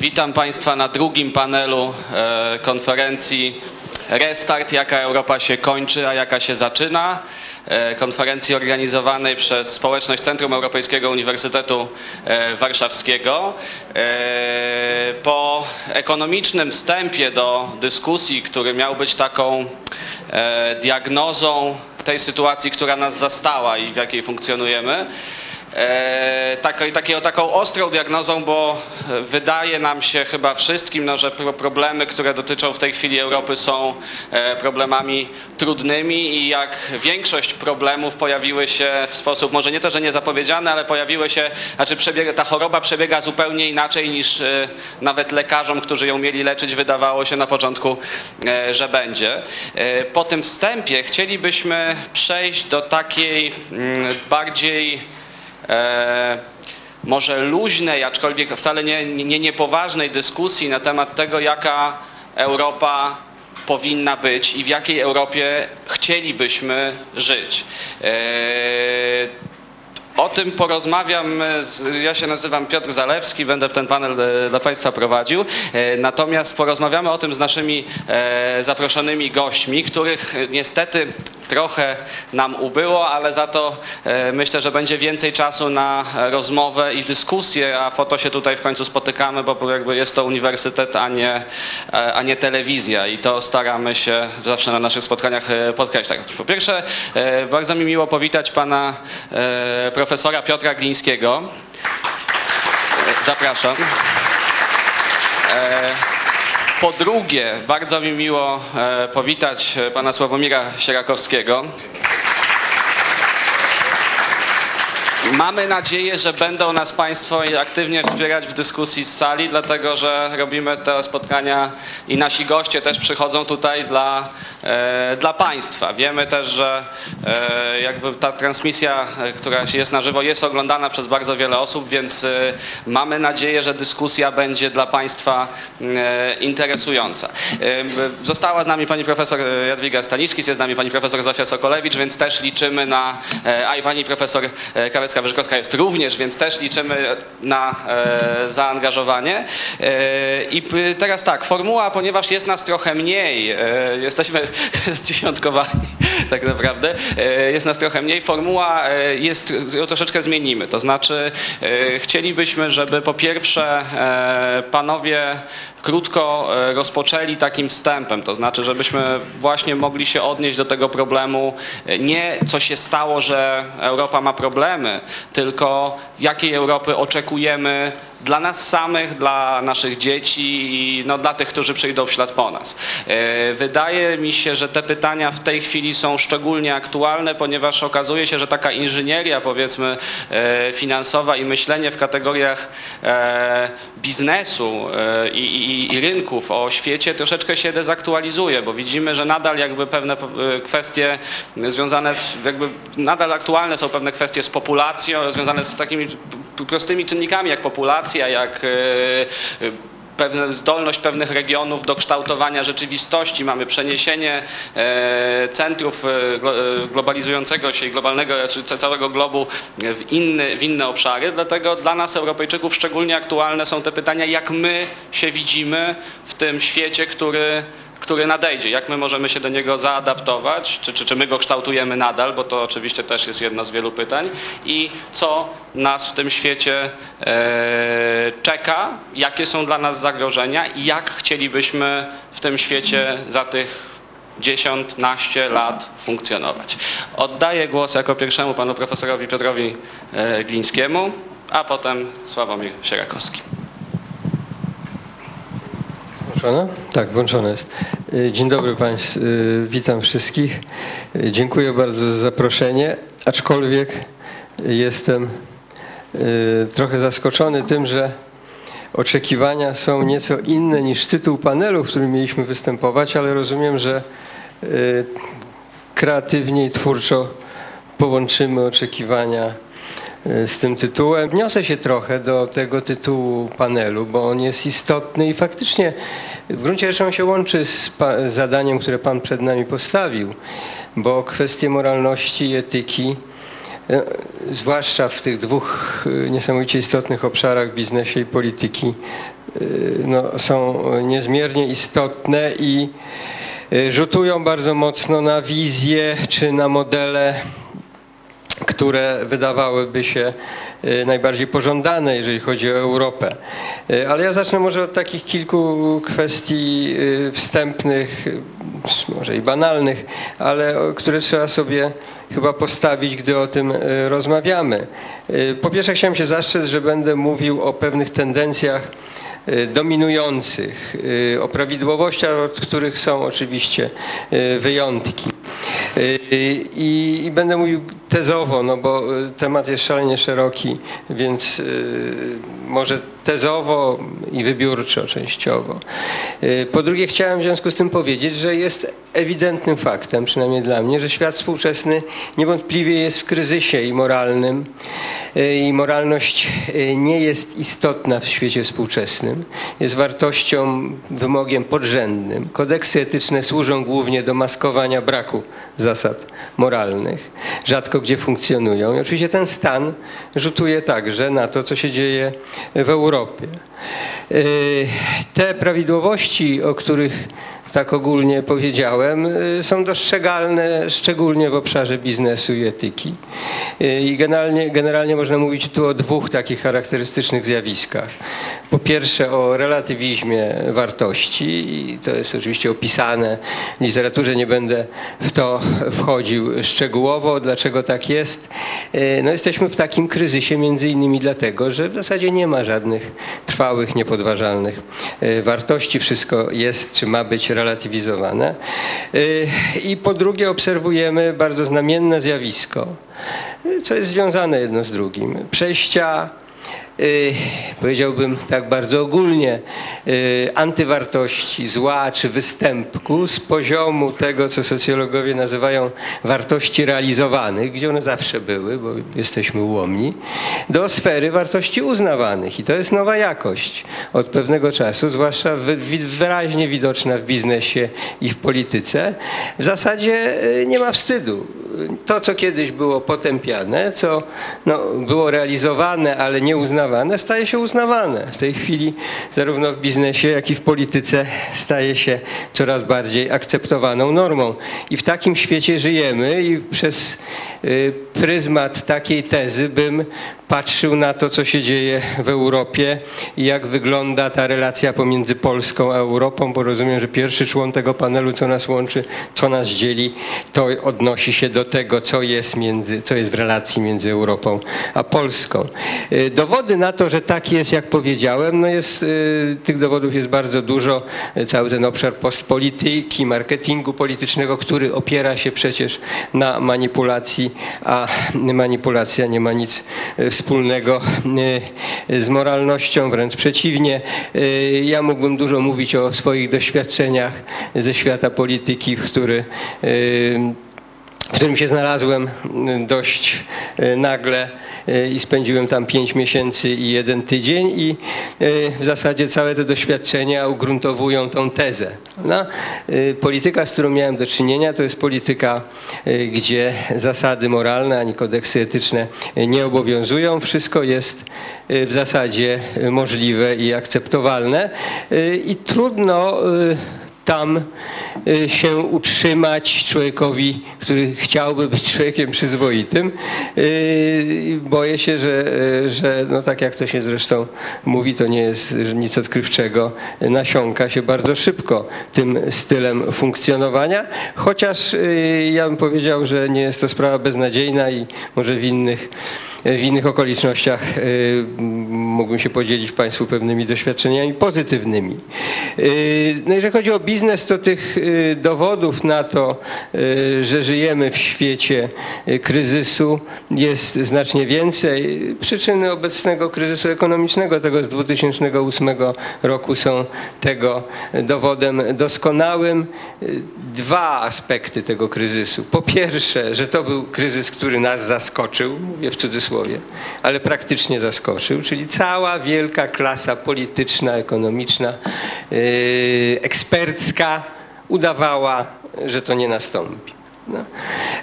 Witam Państwa na drugim panelu e, konferencji Restart, jaka Europa się kończy, a jaka się zaczyna. E, konferencji organizowanej przez Społeczność Centrum Europejskiego Uniwersytetu e, Warszawskiego. Po ekonomicznym wstępie do dyskusji, który miał być taką diagnozą tej sytuacji, która nas zastała i w jakiej funkcjonujemy, e, tak, takiego, taką ostrą diagnozą, bo wydaje nam się chyba wszystkim, no, że pro- problemy, które dotyczą w tej chwili Europy są e, problemami trudnymi i jak większość problemów pojawiły się w sposób może nie to, że niezapowiedziany, ale pojawiły się, znaczy przebiega, ta choroba przebiega zupełnie inaczej niż e, nawet lekarzom, którzy ją mieli leczyć, wydawało się na początku, e, że będzie. E, Po tym wstępie chcielibyśmy przejść do takiej mm, bardziej e, może luźnej, aczkolwiek wcale nie, nie niepoważnej dyskusji na temat tego, jaka Europa powinna być i w jakiej Europie chcielibyśmy żyć. E, o tym porozmawiam. Z, ja się nazywam Piotr Zalewski, będę ten panel e, dla Państwa prowadził. E, Natomiast porozmawiamy o tym z naszymi e, zaproszonymi gośćmi, których e, niestety trochę nam ubyło, ale za to e, myślę, że będzie więcej czasu na rozmowę i dyskusję, a po to się tutaj w końcu spotykamy, bo jakby jest to uniwersytet, a nie, e, a nie telewizja i to staramy się zawsze na naszych spotkaniach e, podkreślać. Po pierwsze, e, bardzo mi miło powitać pana e, profesora Piotra Glińskiego. Zapraszam. E, Po drugie, bardzo mi miło e, powitać e, pana Sławomira Sierakowskiego. Mamy nadzieję, że będą nas Państwo aktywnie wspierać w dyskusji z sali, dlatego że robimy te spotkania i nasi goście też przychodzą tutaj dla, e, dla Państwa. Wiemy też, że e, jakby ta transmisja, e, która jest na żywo, jest oglądana przez bardzo wiele osób, więc mamy nadzieję, że dyskusja będzie dla Państwa interesująca. Została z nami pani profesor Jadwiga Staniszkis, jest z nami pani profesor Zofia Sokolewicz, więc też liczymy na, a i pani profesor e, Kawecka-Wyżykowska jest również, więc też liczymy na e, zaangażowanie. E, I teraz tak, formuła, ponieważ jest nas trochę mniej, e, jesteśmy zdziesiątkowani tak naprawdę, jest nas trochę mniej, formuła jest, ją troszeczkę zmienimy, to znaczy chcielibyśmy, żeby po pierwsze panowie krótko e, rozpoczęli takim wstępem, to znaczy, żebyśmy właśnie mogli się odnieść do tego problemu. E, nie co się stało, że Europa ma problemy, tylko jakiej Europy oczekujemy dla nas samych, dla naszych dzieci i no, dla tych, którzy przyjdą w ślad po nas. E, Wydaje mi się, że te pytania w tej chwili są szczególnie aktualne, ponieważ okazuje się, że taka inżynieria powiedzmy e, finansowa i myślenie w kategoriach e, biznesu i, i, i rynków o świecie troszeczkę się dezaktualizuje, bo widzimy, że nadal jakby pewne kwestie związane z, jakby nadal aktualne są pewne kwestie z populacją, związane z takimi prostymi czynnikami jak populacja, jak e, e, pewna zdolność pewnych regionów do kształtowania rzeczywistości. Mamy przeniesienie e, centrów glo- globalizującego się i globalnego, całego globu w, inny, w inne obszary. Dlatego dla nas, Europejczyków, szczególnie aktualne są te pytania, jak my się widzimy w tym świecie, który który nadejdzie, jak my możemy się do niego zaadaptować, czy, czy, czy my go kształtujemy nadal, bo to oczywiście też jest jedno z wielu pytań, i co nas w tym świecie e, czeka, jakie są dla nas zagrożenia? I jak chcielibyśmy w tym świecie za tych 10, naście lat funkcjonować. Oddaję głos jako pierwszemu panu profesorowi Piotrowi e, Glińskiemu, a potem Sławomir Sierakowski. Tak, włączone jest. Y, Dzień dobry Państwu, y, witam wszystkich. Y, Dziękuję bardzo za zaproszenie, aczkolwiek jestem trochę zaskoczony tym, że oczekiwania są nieco inne niż tytuł panelu, w którym mieliśmy występować, ale rozumiem, że kreatywnie i twórczo połączymy oczekiwania z tym tytułem. Wniosę się trochę do tego tytułu panelu, bo on jest istotny i faktycznie w gruncie rzeczy on się łączy z zadaniem, które Pan przed nami postawił, bo kwestie moralności i etyki, e, zwłaszcza w tych dwóch e, niesamowicie istotnych obszarach biznesie i polityki, no, są niezmiernie istotne i rzutują bardzo mocno na wizję czy na modele które wydawałyby się y, najbardziej pożądane, jeżeli chodzi o Europę. Y, Ale ja zacznę może od takich kilku kwestii y, wstępnych, może i banalnych, ale które trzeba sobie chyba postawić, gdy o tym rozmawiamy. Po pierwsze chciałem się zastrzec, że będę mówił o pewnych tendencjach dominujących, y, o prawidłowościach, od których są oczywiście y, wyjątki. Y, I, będę mówił tezowo, no bo y, temat jest szalenie szeroki, więc y, może tezowo i wybiórczo częściowo. Y, Po drugie chciałem w związku z tym powiedzieć, że jest ewidentnym faktem, przynajmniej dla mnie, że świat współczesny niewątpliwie jest w kryzysie i moralnym y, i moralność y, nie jest istotna w świecie współczesnym. Jest wartością, wymogiem podrzędnym. Kodeksy etyczne służą głównie do maskowania braku zasad moralnych. Rzadko gdzie funkcjonują. I oczywiście ten stan rzutuje także na to, co się dzieje w Europie. Y, Te prawidłowości, o których tak ogólnie powiedziałem, y, są dostrzegalne szczególnie w obszarze biznesu i etyki. Y, I generalnie, generalnie można mówić tu o dwóch takich charakterystycznych zjawiskach. Po pierwsze o relatywizmie wartości i to jest oczywiście opisane w literaturze, nie będę w to wchodził szczegółowo, dlaczego tak jest. Y, No jesteśmy w takim kryzysie między innymi dlatego, że w zasadzie nie ma żadnych trwałych, niepodważalnych wartości. Wszystko jest, czy ma być relatywizowane. Y, I po drugie obserwujemy bardzo znamienne zjawisko, co jest związane jedno z drugim. Przejścia powiedziałbym tak bardzo ogólnie, y, antywartości, zła czy występku z poziomu tego, co socjologowie nazywają wartości realizowanych, gdzie one zawsze były, bo jesteśmy ułomni, do sfery wartości uznawanych. I to jest nowa jakość od pewnego czasu, zwłaszcza wyraźnie widoczna w biznesie i w polityce. W zasadzie y, nie ma wstydu. To, co kiedyś było potępiane, co no, było realizowane, ale nie uznawane, staje się uznawane. W tej chwili zarówno w biznesie, jak i w polityce staje się coraz bardziej akceptowaną normą. I w takim świecie żyjemy i przez y, pryzmat takiej tezy bym patrzył na to, co się dzieje w Europie i jak wygląda ta relacja pomiędzy Polską a Europą, bo rozumiem, że pierwszy człon tego panelu, co nas łączy, co nas dzieli, to odnosi się do tego, co jest, między, co jest w relacji między Europą a Polską. Y, Dowody na to, że tak jest, jak powiedziałem, no jest, y, tych dowodów jest bardzo dużo. Y, Cały ten obszar postpolityki, marketingu politycznego, który opiera się przecież na manipulacji, a manipulacja nie ma nic y, wspólnego z moralnością, wręcz przeciwnie. Ja mógłbym dużo mówić o swoich doświadczeniach ze świata polityki, w który w którym się znalazłem y, dość y, nagle y, i spędziłem tam pięć miesięcy i jeden tydzień i w zasadzie całe te doświadczenia ugruntowują tą tezę. No, Polityka, z którą miałem do czynienia, to jest polityka, gdzie zasady moralne ani kodeksy etyczne nie obowiązują. Wszystko jest w zasadzie możliwe i akceptowalne i trudno tam y, się utrzymać człowiekowi, który chciałby być człowiekiem przyzwoitym. Y, Boję się, że, y, że no tak jak to się zresztą mówi, to nie jest nic odkrywczego, nasiąka się bardzo szybko tym stylem funkcjonowania, chociaż ja bym powiedział, że nie jest to sprawa beznadziejna i może w innych w innych okolicznościach y, mógłbym się podzielić Państwu pewnymi doświadczeniami pozytywnymi. Y, No jeżeli chodzi o biznes, to tych dowodów na to, że żyjemy w świecie kryzysu jest znacznie więcej. Przyczyny obecnego kryzysu ekonomicznego, tego z 2008 roku są tego dowodem doskonałym. Dwa aspekty tego kryzysu. Po pierwsze, że to był kryzys, który nas zaskoczył, mówię w cudzysłowie, ale praktycznie zaskoczył, czyli cała wielka klasa polityczna, ekonomiczna, yy, ekspercka udawała, że to nie nastąpi. No.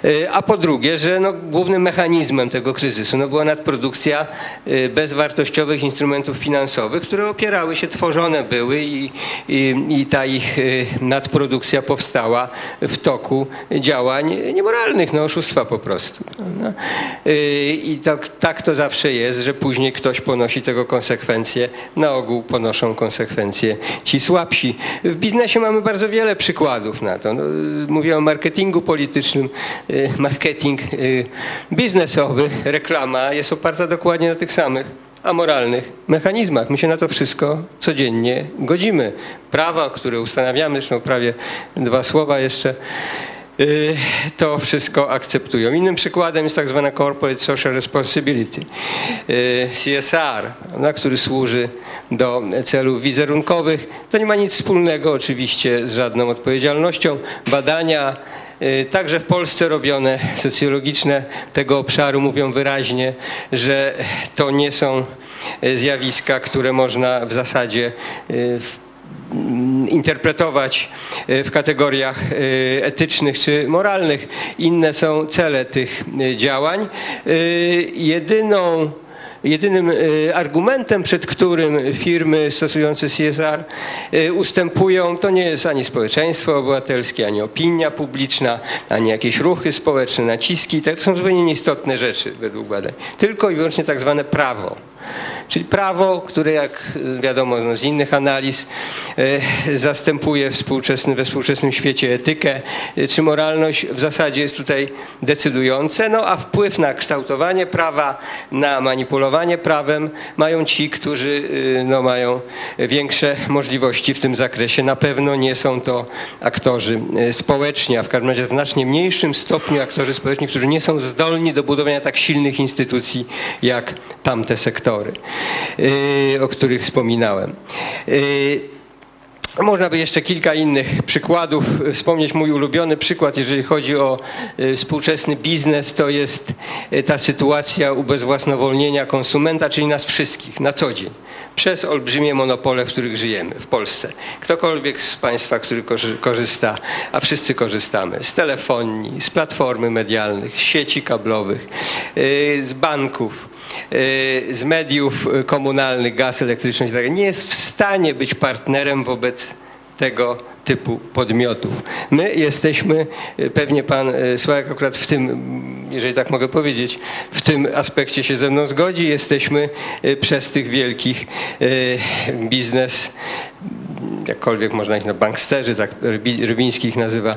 Y, A po drugie, że no, głównym mechanizmem tego kryzysu no, była nadprodukcja y, bezwartościowych instrumentów finansowych, które opierały się, tworzone były i, i, i ta ich y, nadprodukcja powstała w toku działań niemoralnych, no, oszustwa po prostu. No. I tak, tak to zawsze jest, że później ktoś ponosi tego konsekwencje. Na ogół ponoszą konsekwencje ci słabsi. W biznesie mamy bardzo wiele przykładów na to. No, mówię o marketingu politycznym. Y, Marketing y, biznesowy, reklama jest oparta dokładnie na tych samych amoralnych mechanizmach. My się na to wszystko codziennie godzimy. Prawa, które ustanawiamy, zresztą prawie dwa słowa jeszcze, y, to wszystko akceptują. Innym przykładem jest tak zwana Corporate Social Responsibility, CSR, na który służy do celów wizerunkowych. To nie ma nic wspólnego oczywiście z żadną odpowiedzialnością. Badania Także w Polsce robione socjologiczne tego obszaru mówią wyraźnie, że to nie są y, zjawiska, które można w zasadzie y, mm, interpretować y, w kategoriach y, etycznych czy moralnych. Inne są cele tych y, działań. Y, Jedyną Jedynym y, argumentem, przed którym firmy stosujące CSR y, ustępują, to nie jest ani społeczeństwo obywatelskie, ani opinia publiczna, ani jakieś ruchy społeczne, naciski. To są zupełnie nieistotne rzeczy według badań. Tylko i wyłącznie tak zwane prawo. Czyli prawo, które jak wiadomo no, z innych analiz e, zastępuje współczesny, we współczesnym świecie etykę. E, czy moralność, w zasadzie jest tutaj decydujące, no a wpływ na kształtowanie prawa, na manipulowanie prawem mają ci, którzy no, mają większe możliwości w tym zakresie. Na pewno nie są to aktorzy społeczni, a w każdym razie w znacznie mniejszym stopniu aktorzy społeczni, którzy nie są zdolni do budowania tak silnych instytucji jak tamte sektory, y, o których wspominałem. Y, można by jeszcze kilka innych przykładów wspomnieć. Mój ulubiony przykład, jeżeli chodzi o y, współczesny biznes, to jest y, ta sytuacja ubezwłasnowolnienia konsumenta, czyli nas wszystkich na co dzień. Przez olbrzymie monopole, w których żyjemy w Polsce. Ktokolwiek z Państwa, który korzy- korzysta, a wszyscy korzystamy, z telefonii, z platformy medialnych, sieci kablowych, y, z banków, y, z mediów y, komunalnych, gaz elektryczny i tak nie jest w stanie być partnerem wobec tego typu podmiotów. My jesteśmy, y, pewnie pan y, Sławek akurat w tym, jeżeli tak mogę powiedzieć, w tym aspekcie się ze mną zgodzi, jesteśmy y, przez tych wielkich biznes jakkolwiek można ich na banksterzy, tak Rybi- Rybiński ich nazywa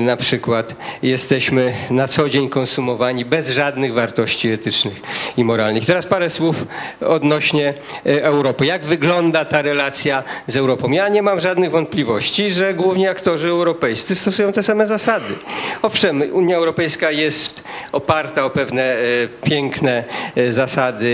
na przykład, jesteśmy na co dzień konsumowani bez żadnych wartości etycznych i moralnych. Teraz parę słów odnośnie Europy. Jak wygląda ta relacja z Europą? Ja nie mam żadnych wątpliwości, że główni aktorzy europejscy stosują te same zasady. Owszem, Unia Europejska jest oparta o pewne y, piękne y, zasady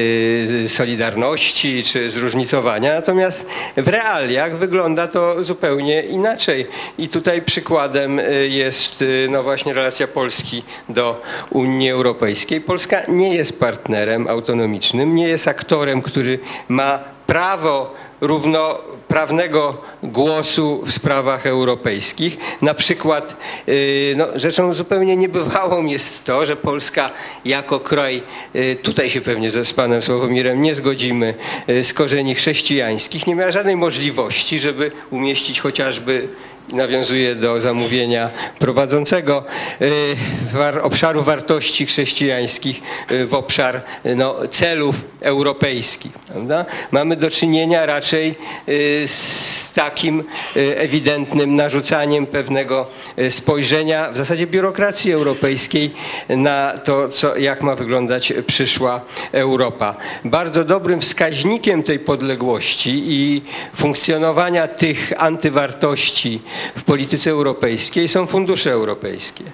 y, solidarności czy zróżnicowania, natomiast w realiach wygląda to zupełnie inaczej. I tutaj przykładem jest no właśnie relacja Polski do Unii Europejskiej. Polska nie jest partnerem autonomicznym, nie jest aktorem, który ma prawo równoprawnego głosu w sprawach europejskich. Na przykład y, no, rzeczą zupełnie niebywałą jest to, że Polska jako kraj, y, tutaj się pewnie z panem Sławomirem nie zgodzimy, y, z korzeni chrześcijańskich, nie miała żadnej możliwości, żeby umieścić chociażby nawiązuje do zamówienia prowadzącego y, obszaru wartości chrześcijańskich y, w obszar y, no, celów europejskich. Prawda? Mamy do czynienia raczej z takim ewidentnym narzucaniem pewnego spojrzenia w zasadzie biurokracji europejskiej na to, co, jak ma wyglądać przyszła Europa. Bardzo dobrym wskaźnikiem tej podległości i funkcjonowania tych antywartości w polityce europejskiej są fundusze europejskie.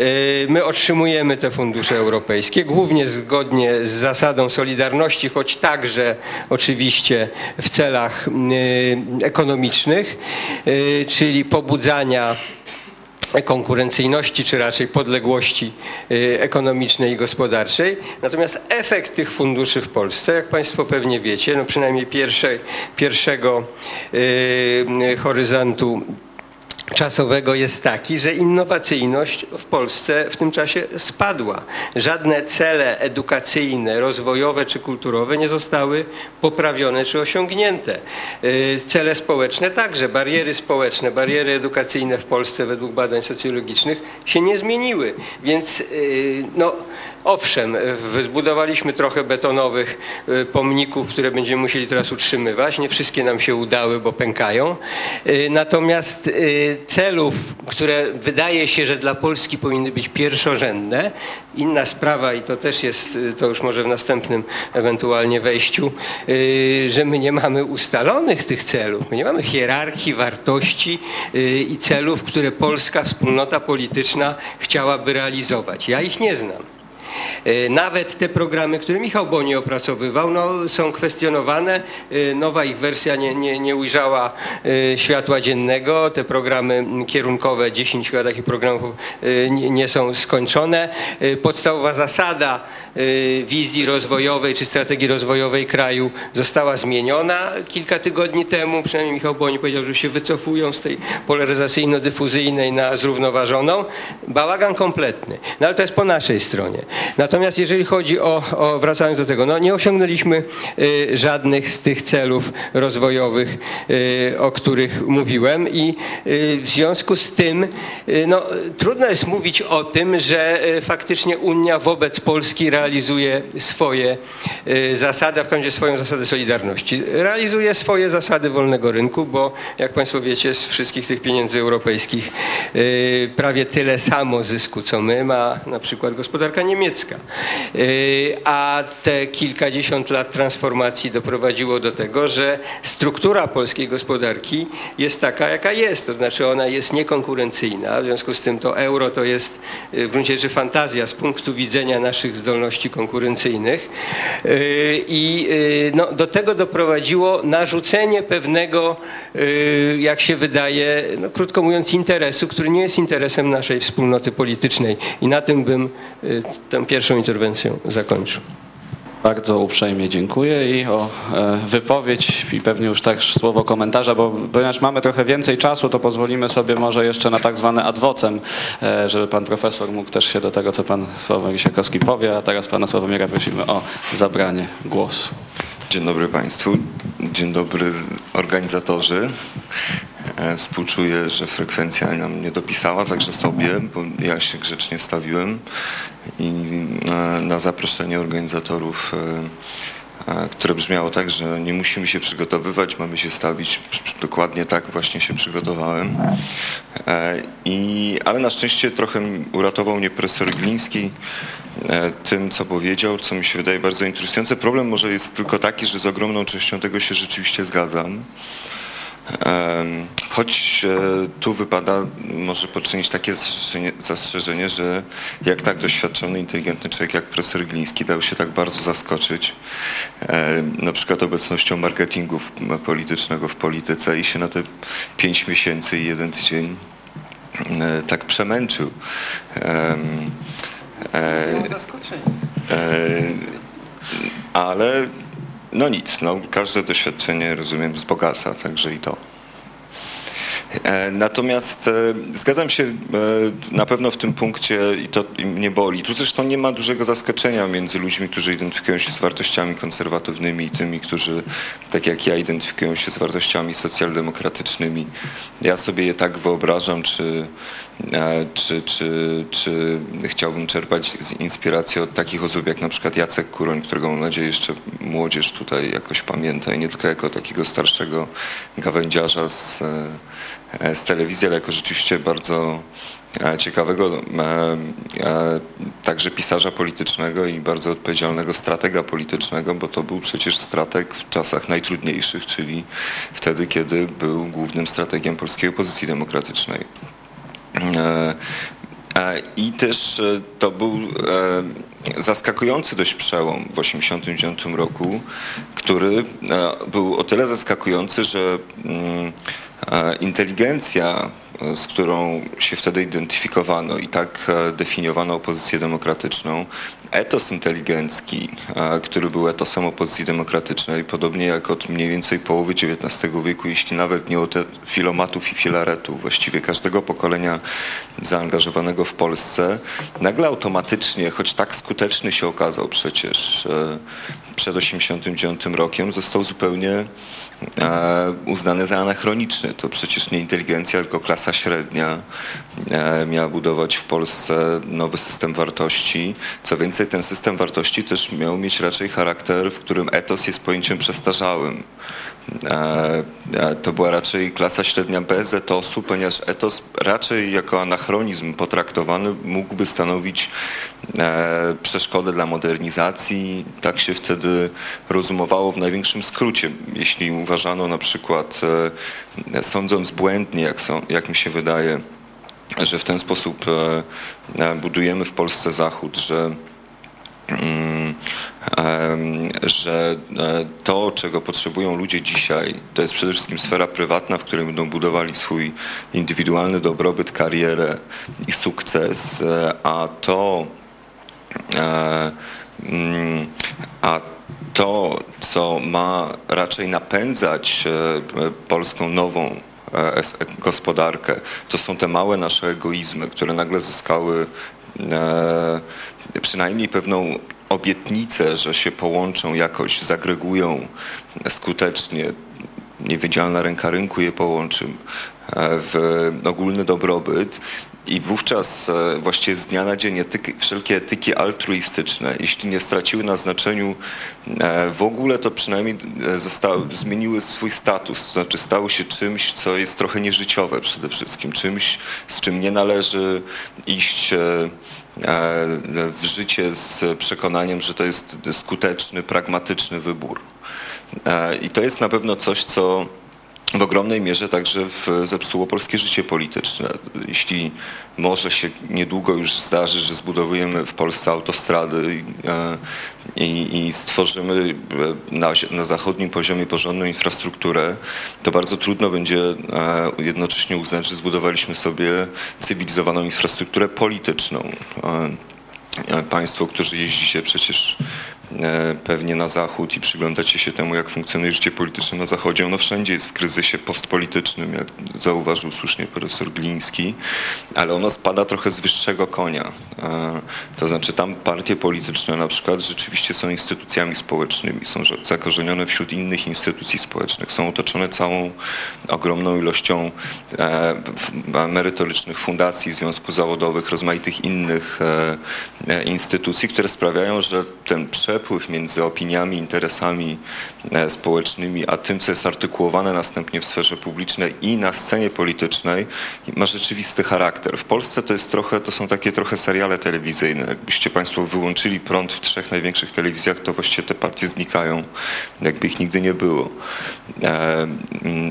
Y, My otrzymujemy te fundusze europejskie, głównie zgodnie z zasadą solidarności, choć także oczywiście w celach y, ekonomicznych, y, czyli pobudzania konkurencyjności, czy raczej podległości ekonomicznej i gospodarczej. Natomiast efekt tych funduszy w Polsce, jak Państwo pewnie wiecie, no przynajmniej pierwsze, pierwszego horyzontu czasowego jest taki, że innowacyjność w Polsce w tym czasie spadła. Żadne cele edukacyjne, rozwojowe czy kulturowe nie zostały poprawione czy osiągnięte. Y, Cele społeczne także, bariery społeczne, bariery edukacyjne w Polsce według badań socjologicznych się nie zmieniły. Więc y, no, owszem, zbudowaliśmy trochę betonowych y, pomników, które będziemy musieli teraz utrzymywać. Nie wszystkie nam się udały, bo pękają. Y, Natomiast celów, które wydaje się, że dla Polski powinny być pierwszorzędne, inna sprawa i to też jest, to już może w następnym ewentualnie wejściu, że my nie mamy ustalonych tych celów, my nie mamy hierarchii wartości i celów, które polska wspólnota polityczna chciałaby realizować. Ja ich nie znam. E, Nawet te programy, które Michał Boni opracowywał, no, są kwestionowane. E, Nowa ich wersja nie, nie, nie ujrzała e, światła dziennego. Te programy kierunkowe, 10 chyba takich programów nie, nie są skończone. Podstawowa zasada wizji rozwojowej czy strategii rozwojowej kraju została zmieniona kilka tygodni temu. Przynajmniej Michał Boni powiedział, że się wycofują z tej polaryzacyjno-dyfuzyjnej na zrównoważoną. Bałagan kompletny. No ale to jest po naszej stronie. Natomiast jeżeli chodzi o, o wracając do tego, no nie osiągnęliśmy y, żadnych z tych celów rozwojowych, y, o których mówiłem i y, w związku z tym no, trudno jest mówić o tym, że faktycznie Unia wobec Polski realizuje swoje zasady, a w końcu swoją zasadę solidarności. Realizuje swoje zasady wolnego rynku, bo jak Państwo wiecie, z wszystkich tych pieniędzy europejskich prawie tyle samo zysku, co my, ma na przykład gospodarka niemiecka. Y, A te kilkadziesiąt lat transformacji doprowadziło do tego, że struktura polskiej gospodarki jest taka, jaka jest. To znaczy ona jest niekonkurencyjna. W związku z tym to euro to jest y, w gruncie rzeczy fantazja z punktu widzenia naszych zdolności konkurencyjnych. Y, I no, do tego doprowadziło narzucenie pewnego, jak się wydaje, no, krótko mówiąc, interesu, który nie jest interesem naszej wspólnoty politycznej. I na tym bym y, pierwszą interwencję zakończył. Bardzo uprzejmie dziękuję i o e, wypowiedź i pewnie już też słowo komentarza, bo ponieważ mamy trochę więcej czasu, to pozwolimy sobie może jeszcze na tak zwane adwocem, e, żeby pan profesor mógł też się do tego, co pan Sławomir Siekowski powie, a teraz pana Sławomira prosimy o zabranie głosu. Dzień dobry Państwu. Dzień dobry organizatorzy. E, Współczuję, że frekwencja nam nie dopisała, także sobie, bo ja się grzecznie stawiłem i e, na zaproszenie organizatorów, e, które brzmiało tak, że nie musimy się przygotowywać, mamy się stawić. Dokładnie tak właśnie się przygotowałem. I, ale na szczęście trochę uratował mnie profesor Gliński tym, co powiedział, co mi się wydaje bardzo interesujące. Problem może jest tylko taki, że z ogromną częścią tego się rzeczywiście zgadzam. Choć e, tu wypada może poczynić takie zastrzeżenie, że jak tak doświadczony, inteligentny człowiek jak profesor Gliński dał się tak bardzo zaskoczyć e, na przykład obecnością marketingu politycznego w polityce i się na te pięć miesięcy i jeden tydzień e, tak przemęczył. Em, e, E, ale no nic, no, każde doświadczenie, rozumiem, wzbogaca, także i to. E, Natomiast e, zgadzam się e, na pewno w tym punkcie i to mnie boli. Tu zresztą nie ma dużego zaskoczenia między ludźmi, którzy identyfikują się z wartościami konserwatywnymi i tymi, którzy, tak jak ja, identyfikują się z wartościami socjaldemokratycznymi. Ja sobie je tak wyobrażam, czy, czy, czy, czy chciałbym czerpać z inspiracji od takich osób jak na przykład Jacek Kuroń, którego mam nadzieję jeszcze młodzież tutaj jakoś pamięta i nie tylko jako takiego starszego gawędziarza z, z telewizji, ale jako rzeczywiście bardzo e, ciekawego e, e, także pisarza politycznego i bardzo odpowiedzialnego stratega politycznego, bo to był przecież strateg w czasach najtrudniejszych, czyli wtedy, kiedy był głównym strategiem polskiej opozycji demokratycznej. E, e, I też e, to był e, zaskakujący dość przełom w 1989 roku, który e, był o tyle zaskakujący, że mm, e, inteligencja e, z którą się wtedy identyfikowano i tak e, definiowano opozycję demokratyczną. Etos inteligencki, e, który był etosem opozycji demokratycznej, podobnie jak od mniej więcej połowy XIX wieku, jeśli nawet nie od filomatów i filaretów, właściwie każdego pokolenia zaangażowanego w Polsce, nagle automatycznie, choć tak skuteczny się okazał przecież przed 1989 rokiem, został zupełnie uznany za anachroniczny. To przecież nie inteligencja, tylko klasa średnia miała budować w Polsce nowy system wartości. Co więcej, ten system wartości też miał mieć raczej charakter, w którym etos jest pojęciem przestarzałym. To była raczej klasa średnia bez etosu, ponieważ etos raczej jako anachronizm potraktowany mógłby stanowić przeszkodę dla modernizacji. Tak się wtedy rozumowało w największym skrócie. Jeśli uważano na przykład, sądząc błędnie, jak, są, jak mi się wydaje, że w ten sposób budujemy w Polsce Zachód, że że to, czego potrzebują ludzie dzisiaj, to jest przede wszystkim sfera prywatna, w której będą budowali swój indywidualny dobrobyt, karierę i sukces, a to, a to, co ma raczej napędzać polską nową gospodarkę, to są te małe nasze egoizmy, które nagle zyskały przynajmniej pewną obietnicę, że się połączą jakoś, zagregują skutecznie, niewidzialna ręka rynku je połączy w ogólny dobrobyt i wówczas właściwie z dnia na dzień etyki, wszelkie etyki altruistyczne, jeśli nie straciły na znaczeniu w ogóle, to przynajmniej zostały, zmieniły swój status, to znaczy stały się czymś, co jest trochę nieżyciowe przede wszystkim, czymś, z czym nie należy iść w życie z przekonaniem, że to jest skuteczny, pragmatyczny wybór. I to jest na pewno coś, co w ogromnej mierze także zepsuło polskie życie polityczne. Jeśli może się niedługo już zdarzy, że zbudowujemy w Polsce autostrady i, i stworzymy na, na, zachodnim poziomie porządną infrastrukturę, to bardzo trudno będzie jednocześnie uznać, że zbudowaliśmy sobie cywilizowaną infrastrukturę polityczną. Państwo, którzy jeździcie przecież pewnie na zachód i przyglądacie się temu, jak funkcjonuje życie polityczne na zachodzie. Ono wszędzie jest w kryzysie postpolitycznym, jak zauważył słusznie profesor Gliński, ale ono spada trochę z wyższego konia. To znaczy tam partie polityczne na przykład rzeczywiście są instytucjami społecznymi, są zakorzenione wśród innych instytucji społecznych, są otoczone całą ogromną ilością merytorycznych fundacji, związków zawodowych, rozmaitych innych instytucji, które sprawiają, że ten przepływ między opiniami, interesami społecznymi, a tym, co jest artykułowane następnie w sferze publicznej i na scenie politycznej, ma rzeczywisty charakter. W Polsce to jest trochę, to są takie trochę seriale telewizyjne. Jakbyście Państwo wyłączyli prąd w trzech największych telewizjach, to właściwie te partie znikają, jakby ich nigdy nie było.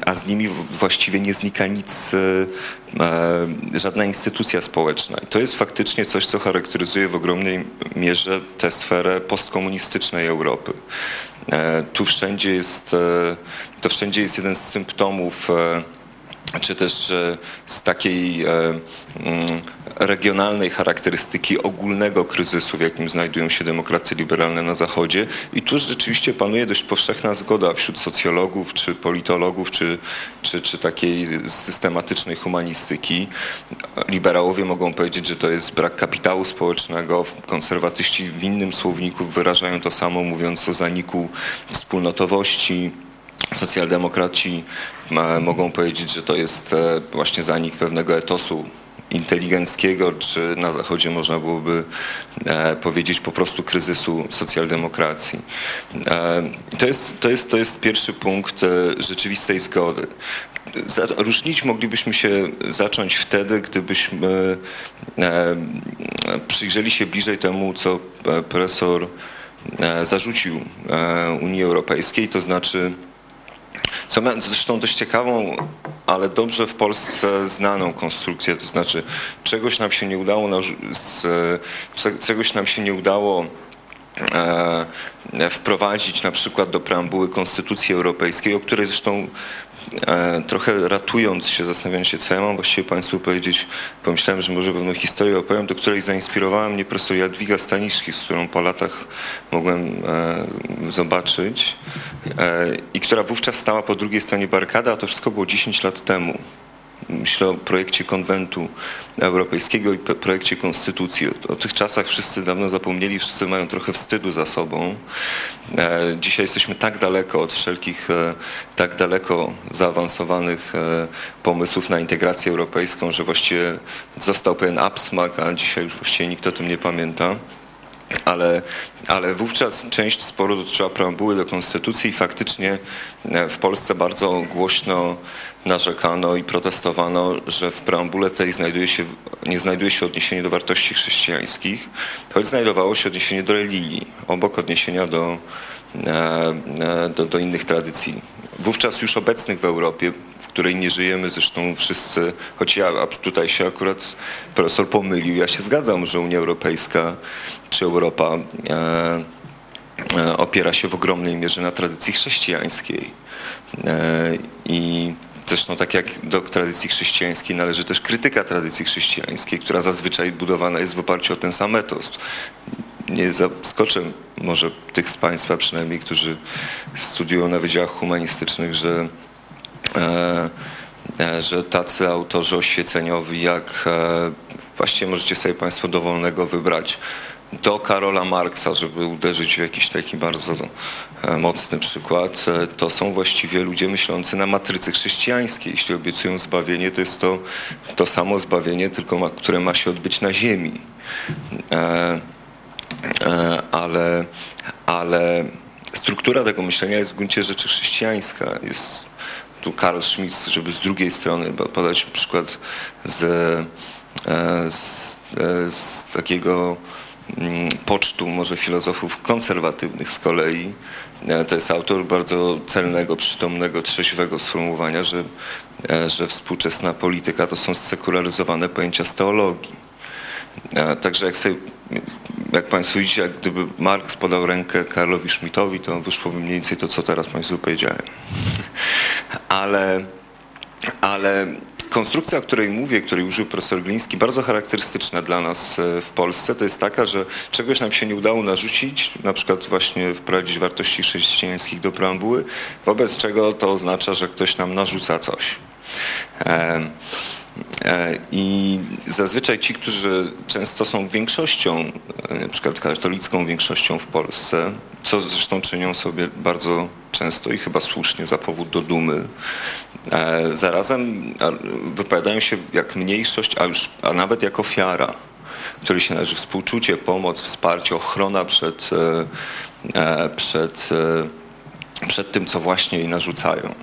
A z nimi właściwie nie znika nic, żadna instytucja społeczna. To jest faktycznie coś, co charakteryzuje w ogromnej mierze tę sferę postkomunistycznej Europy. Tu wszędzie jest, to wszędzie jest jeden z symptomów czy też z takiej regionalnej charakterystyki ogólnego kryzysu, w jakim znajdują się demokracje liberalne na Zachodzie. I tu rzeczywiście panuje dość powszechna zgoda wśród socjologów, czy politologów, czy, czy, czy takiej systematycznej humanistyki. Liberałowie mogą powiedzieć, że to jest brak kapitału społecznego. Konserwatyści w innym słowniku wyrażają to samo, mówiąc o zaniku wspólnotowości. Socjaldemokraci mogą powiedzieć, że to jest właśnie zanik pewnego etosu inteligenckiego, czy na Zachodzie można byłoby powiedzieć po prostu kryzysu socjaldemokracji. To jest, to jest, to jest pierwszy punkt rzeczywistej zgody. Różnić moglibyśmy się zacząć wtedy, gdybyśmy przyjrzeli się bliżej temu, co profesor zarzucił Unii Europejskiej, z znaczy co ma zresztą dość ciekawą, ale dobrze w Polsce znaną konstrukcję, to znaczy czegoś nam się nie udało, czegoś nam się nie udało wprowadzić na przykład do preambuły Konstytucji Europejskiej, o której zresztą e, trochę ratując się, zastanawiając się, co ja mam właściwie Państwu powiedzieć, pomyślałem, że może pewną historię opowiem, do której zainspirowała mnie profesor Jadwiga Staniszki, z którą po latach mogłem e, zobaczyć e, i która wówczas stała po drugiej stronie barykady, a to wszystko było 10 lat temu. Myślę o projekcie konwentu europejskiego i projekcie konstytucji. O, o tych czasach wszyscy dawno zapomnieli, wszyscy mają trochę wstydu za sobą. E, dzisiaj jesteśmy tak daleko od wszelkich e, tak daleko zaawansowanych e, pomysłów na integrację europejską, że właściwie został pewien absmak, a dzisiaj już właściwie nikt o tym nie pamięta. Ale, ale wówczas część sporu dotyczyła preambuły do konstytucji i faktycznie e, w Polsce bardzo głośno narzekano i protestowano, że w preambule tej znajduje się, nie znajduje się odniesienie do wartości chrześcijańskich, choć znajdowało się odniesienie do religii, obok odniesienia do, e, e, do, do innych tradycji. Wówczas już obecnych w Europie, której nie żyjemy zresztą wszyscy, choć ja tutaj się akurat profesor pomylił, ja się zgadzam, że Unia Europejska czy Europa e, e, opiera się w ogromnej mierze na tradycji chrześcijańskiej. E, I zresztą tak jak do tradycji chrześcijańskiej należy też krytyka tradycji chrześcijańskiej, która zazwyczaj budowana jest w oparciu o ten sam etos. Nie zaskoczę może tych z Państwa przynajmniej, którzy studiują na wydziałach humanistycznych, że że tacy autorzy oświeceniowi jak e, właściwie możecie sobie Państwo dowolnego wybrać do Karola Marksa, żeby uderzyć w jakiś taki bardzo e, mocny przykład, e, to są właściwie ludzie myślący na matrycy chrześcijańskiej. Jeśli obiecują zbawienie, to jest to to samo zbawienie, tylko ma, które ma się odbyć na ziemi. E, E, ale, ale struktura tego myślenia jest w gruncie rzeczy chrześcijańska. Jest tu Karl Schmitz, żeby z drugiej strony podać przykład z, e, z, e, z takiego mm, pocztu może filozofów konserwatywnych z kolei. E, To jest autor bardzo celnego, przytomnego, trzeźwego sformułowania, że, że współczesna polityka to są sekularyzowane pojęcia z teologii. Także jak, sobie, jak Państwo widzicie, jak gdyby Marx podał rękę Karlowi Schmidtowi, to wyszłoby mniej więcej to, co teraz Państwu powiedziałem. Ale, ale konstrukcja, o której mówię, której użył profesor Gliński, bardzo charakterystyczna dla nas e, w Polsce, to jest taka, że czegoś nam się nie udało narzucić, na przykład właśnie wprowadzić wartości chrześcijańskich do preambuły, wobec czego to oznacza, że ktoś nam narzuca coś. E, I zazwyczaj ci, którzy często są większością, e, na przykład katolicką większością w Polsce, co zresztą czynią sobie bardzo często i chyba słusznie za powód do dumy, e, zarazem wypowiadają się jak mniejszość, a, już, a nawet jak ofiara, której się należy współczucie, pomoc, wsparcie, ochrona przed, przed, przed tym, co właśnie jej narzucają.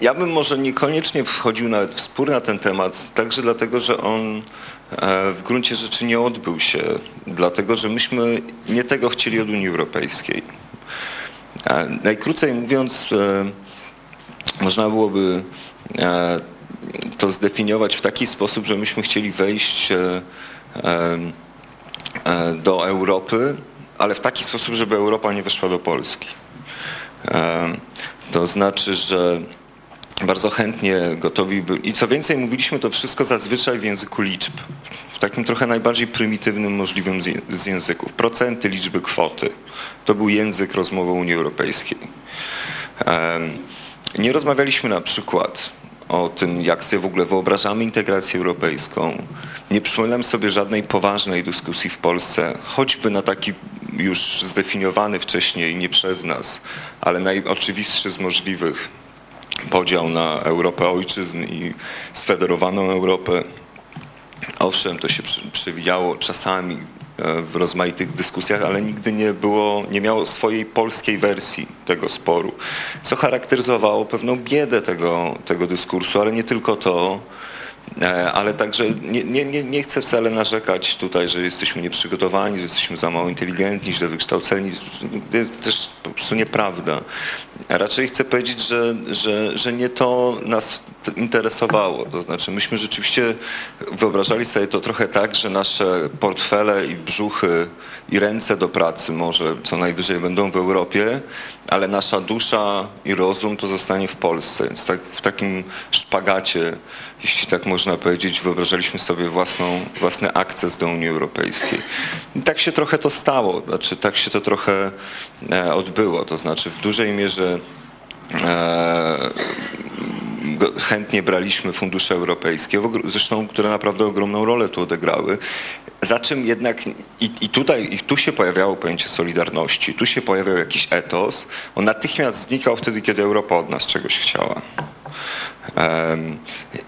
Ja bym może niekoniecznie wchodził nawet w spór na ten temat, także dlatego, że on e, w gruncie rzeczy nie odbył się, dlatego że myśmy nie tego chcieli od Unii Europejskiej. E, Najkrócej mówiąc, e, można byłoby to zdefiniować w taki sposób, że myśmy chcieli wejść do Europy, ale w taki sposób, żeby Europa nie weszła do Polski. To znaczy, że bardzo chętnie gotowi byli. I co więcej, mówiliśmy to wszystko zazwyczaj w języku liczb. W takim trochę najbardziej prymitywnym możliwym z języków. Procenty, liczby, kwoty. To był język rozmowy Unii Europejskiej. Nie rozmawialiśmy na przykład o tym, jak sobie w ogóle wyobrażamy integrację europejską. Nie przypominam sobie żadnej poważnej dyskusji w Polsce, choćby na taki już zdefiniowany wcześniej, nie przez nas, ale najoczywistszy z możliwych podział na Europę ojczyzn i sfederowaną Europę. Owszem, to się przewijało czasami e, w rozmaitych dyskusjach, ale nigdy nie było, nie miało swojej polskiej wersji tego sporu, co charakteryzowało pewną biedę tego, tego dyskursu, ale nie tylko to, ale także nie, nie, nie, chcę wcale narzekać tutaj, że jesteśmy nieprzygotowani, że jesteśmy za mało inteligentni, źle wykształceni. To jest też po prostu nieprawda. Raczej chcę powiedzieć, że, że, że nie to nas interesowało. To znaczy, myśmy rzeczywiście wyobrażali sobie to trochę tak, że nasze portfele i brzuchy i ręce do pracy może co najwyżej będą w Europie, ale nasza dusza i rozum pozostanie w Polsce. Więc tak, w takim szpagacie, jeśli tak można powiedzieć, wyobrażaliśmy sobie własną, własny akces do Unii Europejskiej. I tak się trochę to stało, znaczy tak się to trochę e, odbyło. To znaczy w dużej mierze e, chętnie braliśmy fundusze europejskie, zresztą które naprawdę ogromną rolę tu odegrały. Za czym jednak i, i tutaj i tu się pojawiało pojęcie solidarności, tu się pojawiał jakiś etos. On natychmiast znikał wtedy, kiedy Europa od nas czegoś chciała.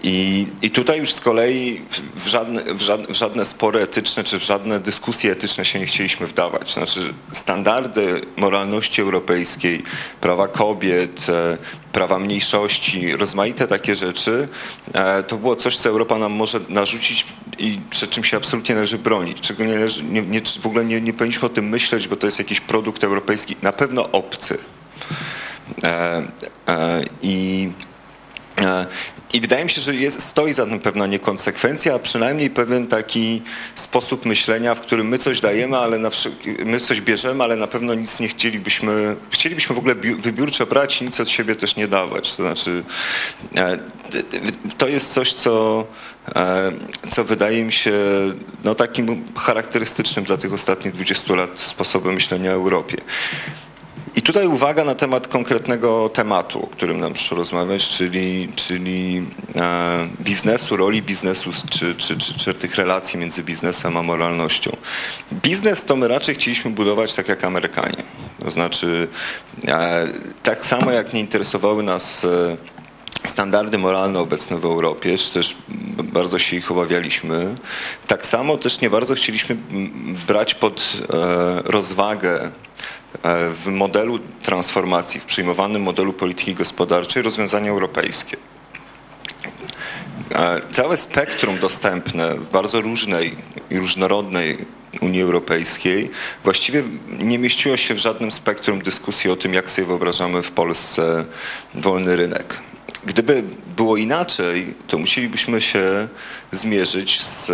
I, I tutaj już z kolei w, żadne, w, żadne, w żadne spory etyczne czy w żadne dyskusje etyczne się nie chcieliśmy wdawać. Znaczy standardy moralności europejskiej, prawa kobiet, e, prawa mniejszości, rozmaite takie rzeczy, e, to było coś, co Europa nam może narzucić i przed czym się absolutnie należy bronić, czego nie należy, nie, nie, w ogóle nie, nie powinniśmy o tym myśleć, bo to jest jakiś produkt europejski, na pewno obcy. E, I I wydaje mi się, że jest, stoi za tym pewna niekonsekwencja, a przynajmniej pewien taki sposób myślenia, w którym my coś dajemy, ale na, my coś bierzemy, ale na pewno nic nie chcielibyśmy, chcielibyśmy w ogóle wybiórczo brać i nic od siebie też nie dawać. To znaczy, e, to jest coś, co, e, co wydaje mi się no, takim charakterystycznym dla tych ostatnich 20 lat sposobem myślenia o Europie. I tutaj uwaga na temat konkretnego tematu, o którym nam przyszło rozmawiać, czyli, czyli e, biznesu, roli biznesu czy, czy, czy, czy tych relacji między biznesem a moralnością. Biznes to my raczej chcieliśmy budować tak jak Amerykanie. To znaczy e, tak samo jak nie interesowały nas e, standardy moralne obecne w Europie, czy też bardzo się ich obawialiśmy. Tak samo też nie bardzo chcieliśmy brać pod rozwagę w modelu transformacji, w przyjmowanym modelu polityki gospodarczej rozwiązania europejskie. E, Całe spektrum dostępne w bardzo różnej i różnorodnej Unii Europejskiej właściwie nie mieściło się w żadnym spektrum dyskusji o tym, jak sobie wyobrażamy w Polsce wolny rynek. Gdyby było inaczej, to musielibyśmy się zmierzyć z,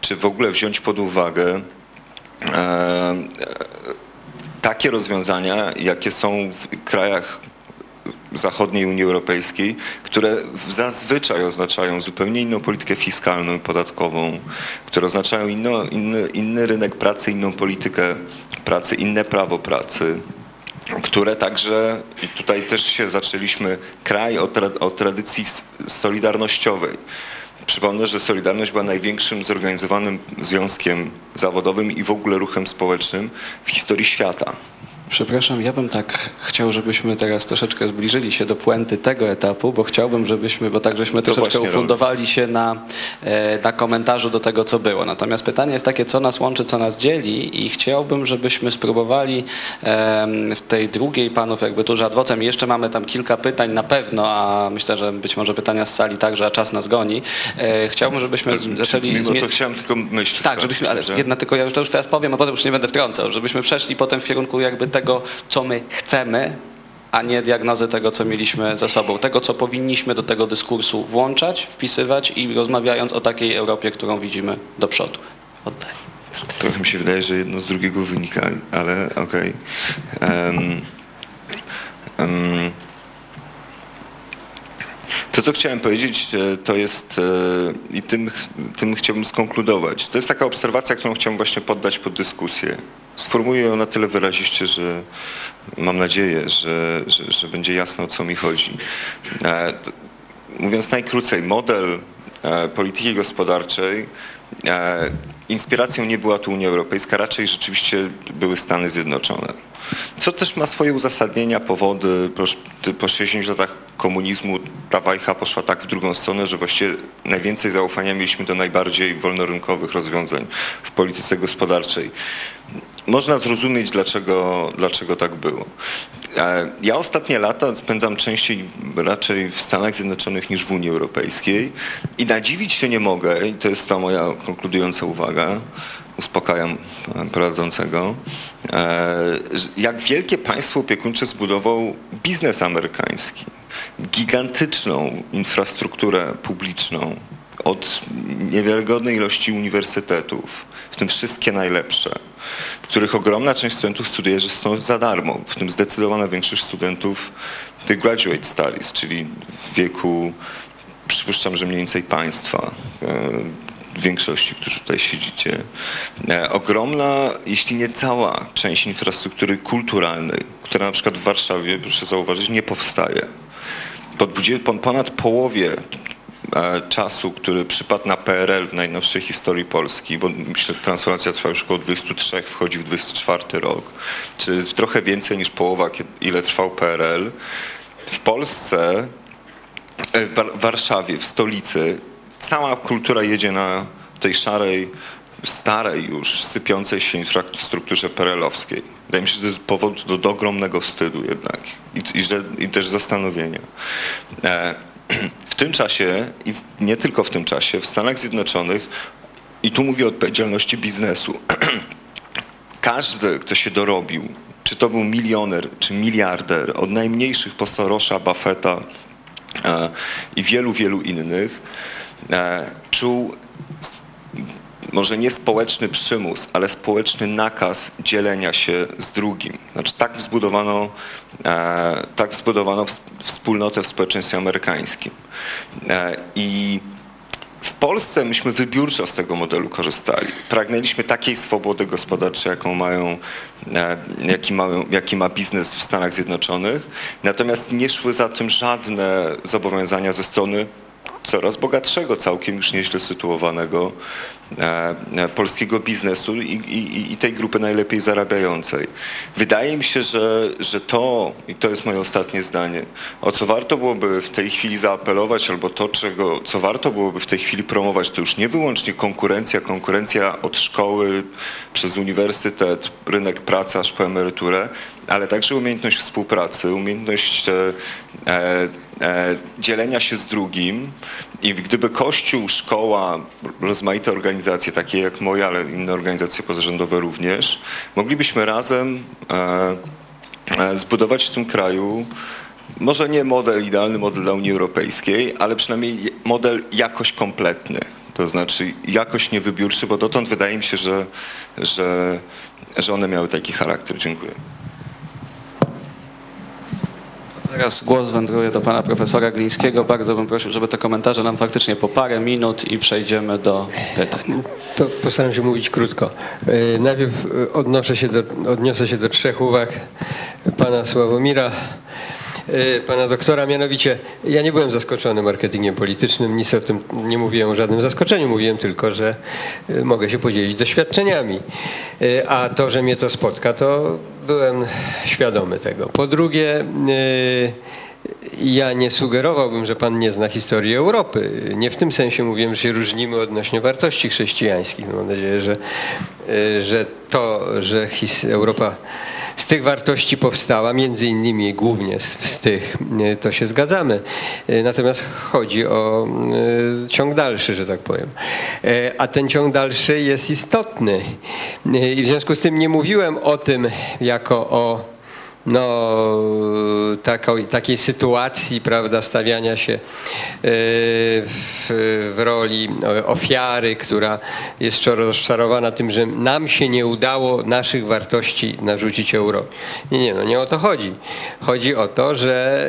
czy w ogóle wziąć pod uwagę e, takie rozwiązania, jakie są w krajach zachodniej Unii Europejskiej, które zazwyczaj oznaczają zupełnie inną politykę fiskalną i podatkową, które oznaczają inno, inny, inny rynek pracy, inną politykę pracy, inne prawo pracy, które także, i tutaj też się zaczęliśmy, kraj o, tra, o tradycji solidarnościowej. Przypomnę, że Solidarność była największym zorganizowanym związkiem zawodowym i w ogóle ruchem społecznym w historii świata. Przepraszam, ja bym tak chciał, żebyśmy teraz troszeczkę zbliżyli się do puenty tego etapu, bo chciałbym, żebyśmy, bo tak żeśmy To troszeczkę właśnie ufundowali się na, e, na komentarzu do tego, co było. Natomiast pytanie jest takie, co nas łączy, co nas dzieli i chciałbym, żebyśmy spróbowali w tej drugiej panów jakby turze adwocem, jeszcze mamy tam kilka pytań na pewno, a myślę, że być może pytania z sali także, a czas nas goni. E, Chciałbym, żebyśmy zaczęli... Mimo zmie- to chciałem tylko myśl tak, żebyśmy, ale jedna tylko ja już to już teraz powiem, a potem już nie będę wtrącał, żebyśmy przeszli potem w kierunku jakby tego, co my chcemy, a nie diagnozy tego, co mieliśmy za sobą, tego, co powinniśmy do tego dyskursu włączać, wpisywać i rozmawiając o takiej Europie, którą widzimy do przodu. Oddaję. Trochę mi się wydaje, że jedno z drugiego wynika, ale okej. Em, em, to, co chciałem powiedzieć, e, to jest, e, i tym, tym chciałbym skonkludować, to jest taka obserwacja, którą chciałbym właśnie poddać pod dyskusję. Sformułuję ją na tyle wyraziście, że mam nadzieję, że, że, że będzie jasno, o co mi chodzi. E, Mówiąc najkrócej, model e, polityki gospodarczej e, inspiracją nie była tu Unia Europejska, raczej rzeczywiście były Stany Zjednoczone. Co też ma swoje uzasadnienia, powody. Po, po 60 latach komunizmu ta wajcha poszła tak w drugą stronę, że właściwie najwięcej zaufania mieliśmy do najbardziej wolnorynkowych rozwiązań w polityce gospodarczej. Można zrozumieć, dlaczego, dlaczego tak było. E, Ja ostatnie lata spędzam częściej raczej w Stanach Zjednoczonych niż w Unii Europejskiej i nadziwić się nie mogę, i to jest ta moja konkludująca uwaga, uspokajam prowadzącego, e, jak wielkie państwo opiekuńcze zbudował biznes amerykański. Gigantyczną infrastrukturę publiczną od niewiarygodnej ilości uniwersytetów, w tym wszystkie najlepsze, których ogromna część studentów studiuje są za darmo, w tym zdecydowana większość studentów tych graduate studies, czyli w wieku, przypuszczam, że mniej więcej państwa, w większości, którzy tutaj siedzicie. E, ogromna, jeśli nie cała część infrastruktury kulturalnej, która na przykład w Warszawie, proszę zauważyć, nie powstaje. Po, 20, po ponad połowie e, czasu, który przypadł na PRL w najnowszej historii Polski, bo myślę, że transformacja trwa już około 23, wchodzi w 24 rok, czyli jest trochę więcej niż połowa, ile trwał PRL. W Polsce, e, w Warszawie, w stolicy cała kultura jedzie na tej szarej, starej już, sypiącej się infrastrukturze perelowskiej. Wydaje mi się, że to jest powód do, do ogromnego wstydu jednak i, i, że, i też zastanowienia. E, w tym czasie, i nie tylko w tym czasie, w Stanach Zjednoczonych, i tu mówię o odpowiedzialności biznesu, każdy, kto się dorobił, czy to był milioner, czy miliarder, od najmniejszych po Sorosza, Buffetta e, i wielu, wielu innych, E, czuł może nie społeczny przymus, ale społeczny nakaz dzielenia się z drugim. Znaczy tak wzbudowano, e, tak wzbudowano wspólnotę w społeczeństwie amerykańskim. E, I w Polsce myśmy wybiórczo z tego modelu korzystali. Pragnęliśmy takiej swobody gospodarczej, jaką mają, jaki, mają, jaki ma biznes w Stanach Zjednoczonych. Natomiast nie szły za tym żadne zobowiązania ze strony coraz bogatszego, całkiem już nieźle sytuowanego e, e, polskiego biznesu i, i, i, tej grupy najlepiej zarabiającej. Wydaje mi się, że, że to, i to jest moje ostatnie zdanie, o co warto byłoby w tej chwili zaapelować, albo to, czego, co warto byłoby w tej chwili promować, to już nie wyłącznie konkurencja, konkurencja od szkoły przez uniwersytet, rynek pracy aż po emeryturę, ale także umiejętność współpracy, umiejętność e, e, dzielenia się z drugim i gdyby Kościół, szkoła, rozmaite organizacje, takie jak moja, ale inne organizacje pozarządowe również, moglibyśmy razem e, e zbudować w tym kraju może nie model, idealny model dla Unii Europejskiej, ale przynajmniej model jakoś kompletny. To znaczy jakoś niewybiórczy, bo dotąd wydaje mi się, że, że, że one miały taki charakter. Dziękuję. Teraz głos wędruje do pana profesora Glińskiego. Bardzo bym prosił, żeby te komentarze nam faktycznie po parę minut i przejdziemy do pytań. To postaram się mówić krótko. E, najpierw e, odnoszę się do, odniosę się do trzech uwag pana Sławomira e, pana doktora, mianowicie ja nie byłem zaskoczony marketingiem politycznym, nic o tym nie mówiłem o żadnym zaskoczeniu, mówiłem tylko, że mogę się podzielić doświadczeniami. A to, że mnie to spotka, to byłem świadomy tego. Po drugie, y, ja nie sugerowałbym, że pan nie zna historii Europy. Nie w tym sensie mówiłem, że się różnimy odnośnie wartości chrześcijańskich. Mam nadzieję, że, y, że to, że Europa z tych wartości powstała, między innymi głównie z, z, tych, y, to się zgadzamy. Y, natomiast chodzi o ciąg dalszy, że tak powiem. A ten ciąg dalszy jest istotny. I w związku z tym nie mówiłem o tym jako o no, taką, takiej sytuacji, prawda, stawiania się e, w, w, roli ofiary, która jest rozczarowana tym, że nam się nie udało naszych wartości narzucić Europie. Nie, nie, no nie o to chodzi. Chodzi o to, że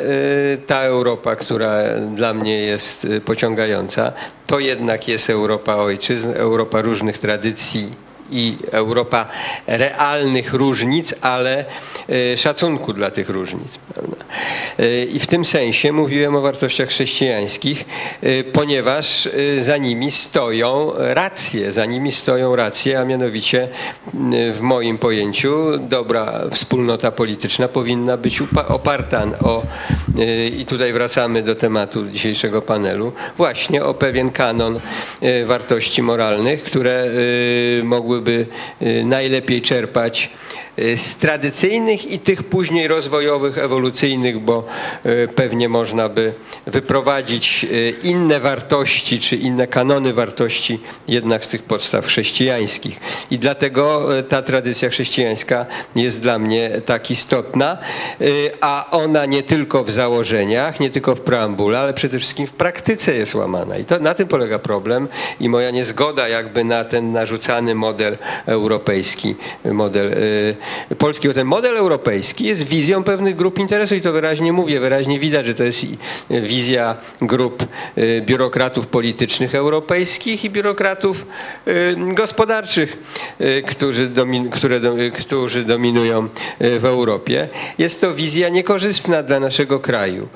e, ta Europa, która dla mnie jest e, pociągająca, to jednak jest Europa ojczyzn, Europa różnych tradycji, i Europa realnych różnic, ale e, szacunku dla tych różnic. Prawda? E, I w tym sensie mówiłem o wartościach chrześcijańskich, e, ponieważ za nimi stoją racje, za nimi stoją racje, a mianowicie w moim pojęciu dobra wspólnota polityczna powinna być oparta o, i tutaj wracamy do tematu dzisiejszego panelu, właśnie o pewien kanon wartości moralnych, które mogły mogłyby y, najlepiej czerpać z tradycyjnych i tych później rozwojowych, ewolucyjnych, bo y, pewnie można by wyprowadzić y, inne wartości czy inne kanony wartości jednak z tych podstaw chrześcijańskich. I dlatego y, ta tradycja chrześcijańska jest dla mnie tak istotna, y, a ona nie tylko w założeniach, nie tylko w preambule, ale przede wszystkim w praktyce jest łamana. I to na tym polega problem i moja niezgoda jakby na ten narzucany model europejski, model polski. Bo ten model europejski jest wizją pewnych grup interesu i to wyraźnie mówię, wyraźnie widać, że to jest i- wizja grup y, biurokratów politycznych europejskich i biurokratów y, gospodarczych, którzy, domin, które, którzy dominują w Europie. Jest to wizja niekorzystna dla naszego kraju.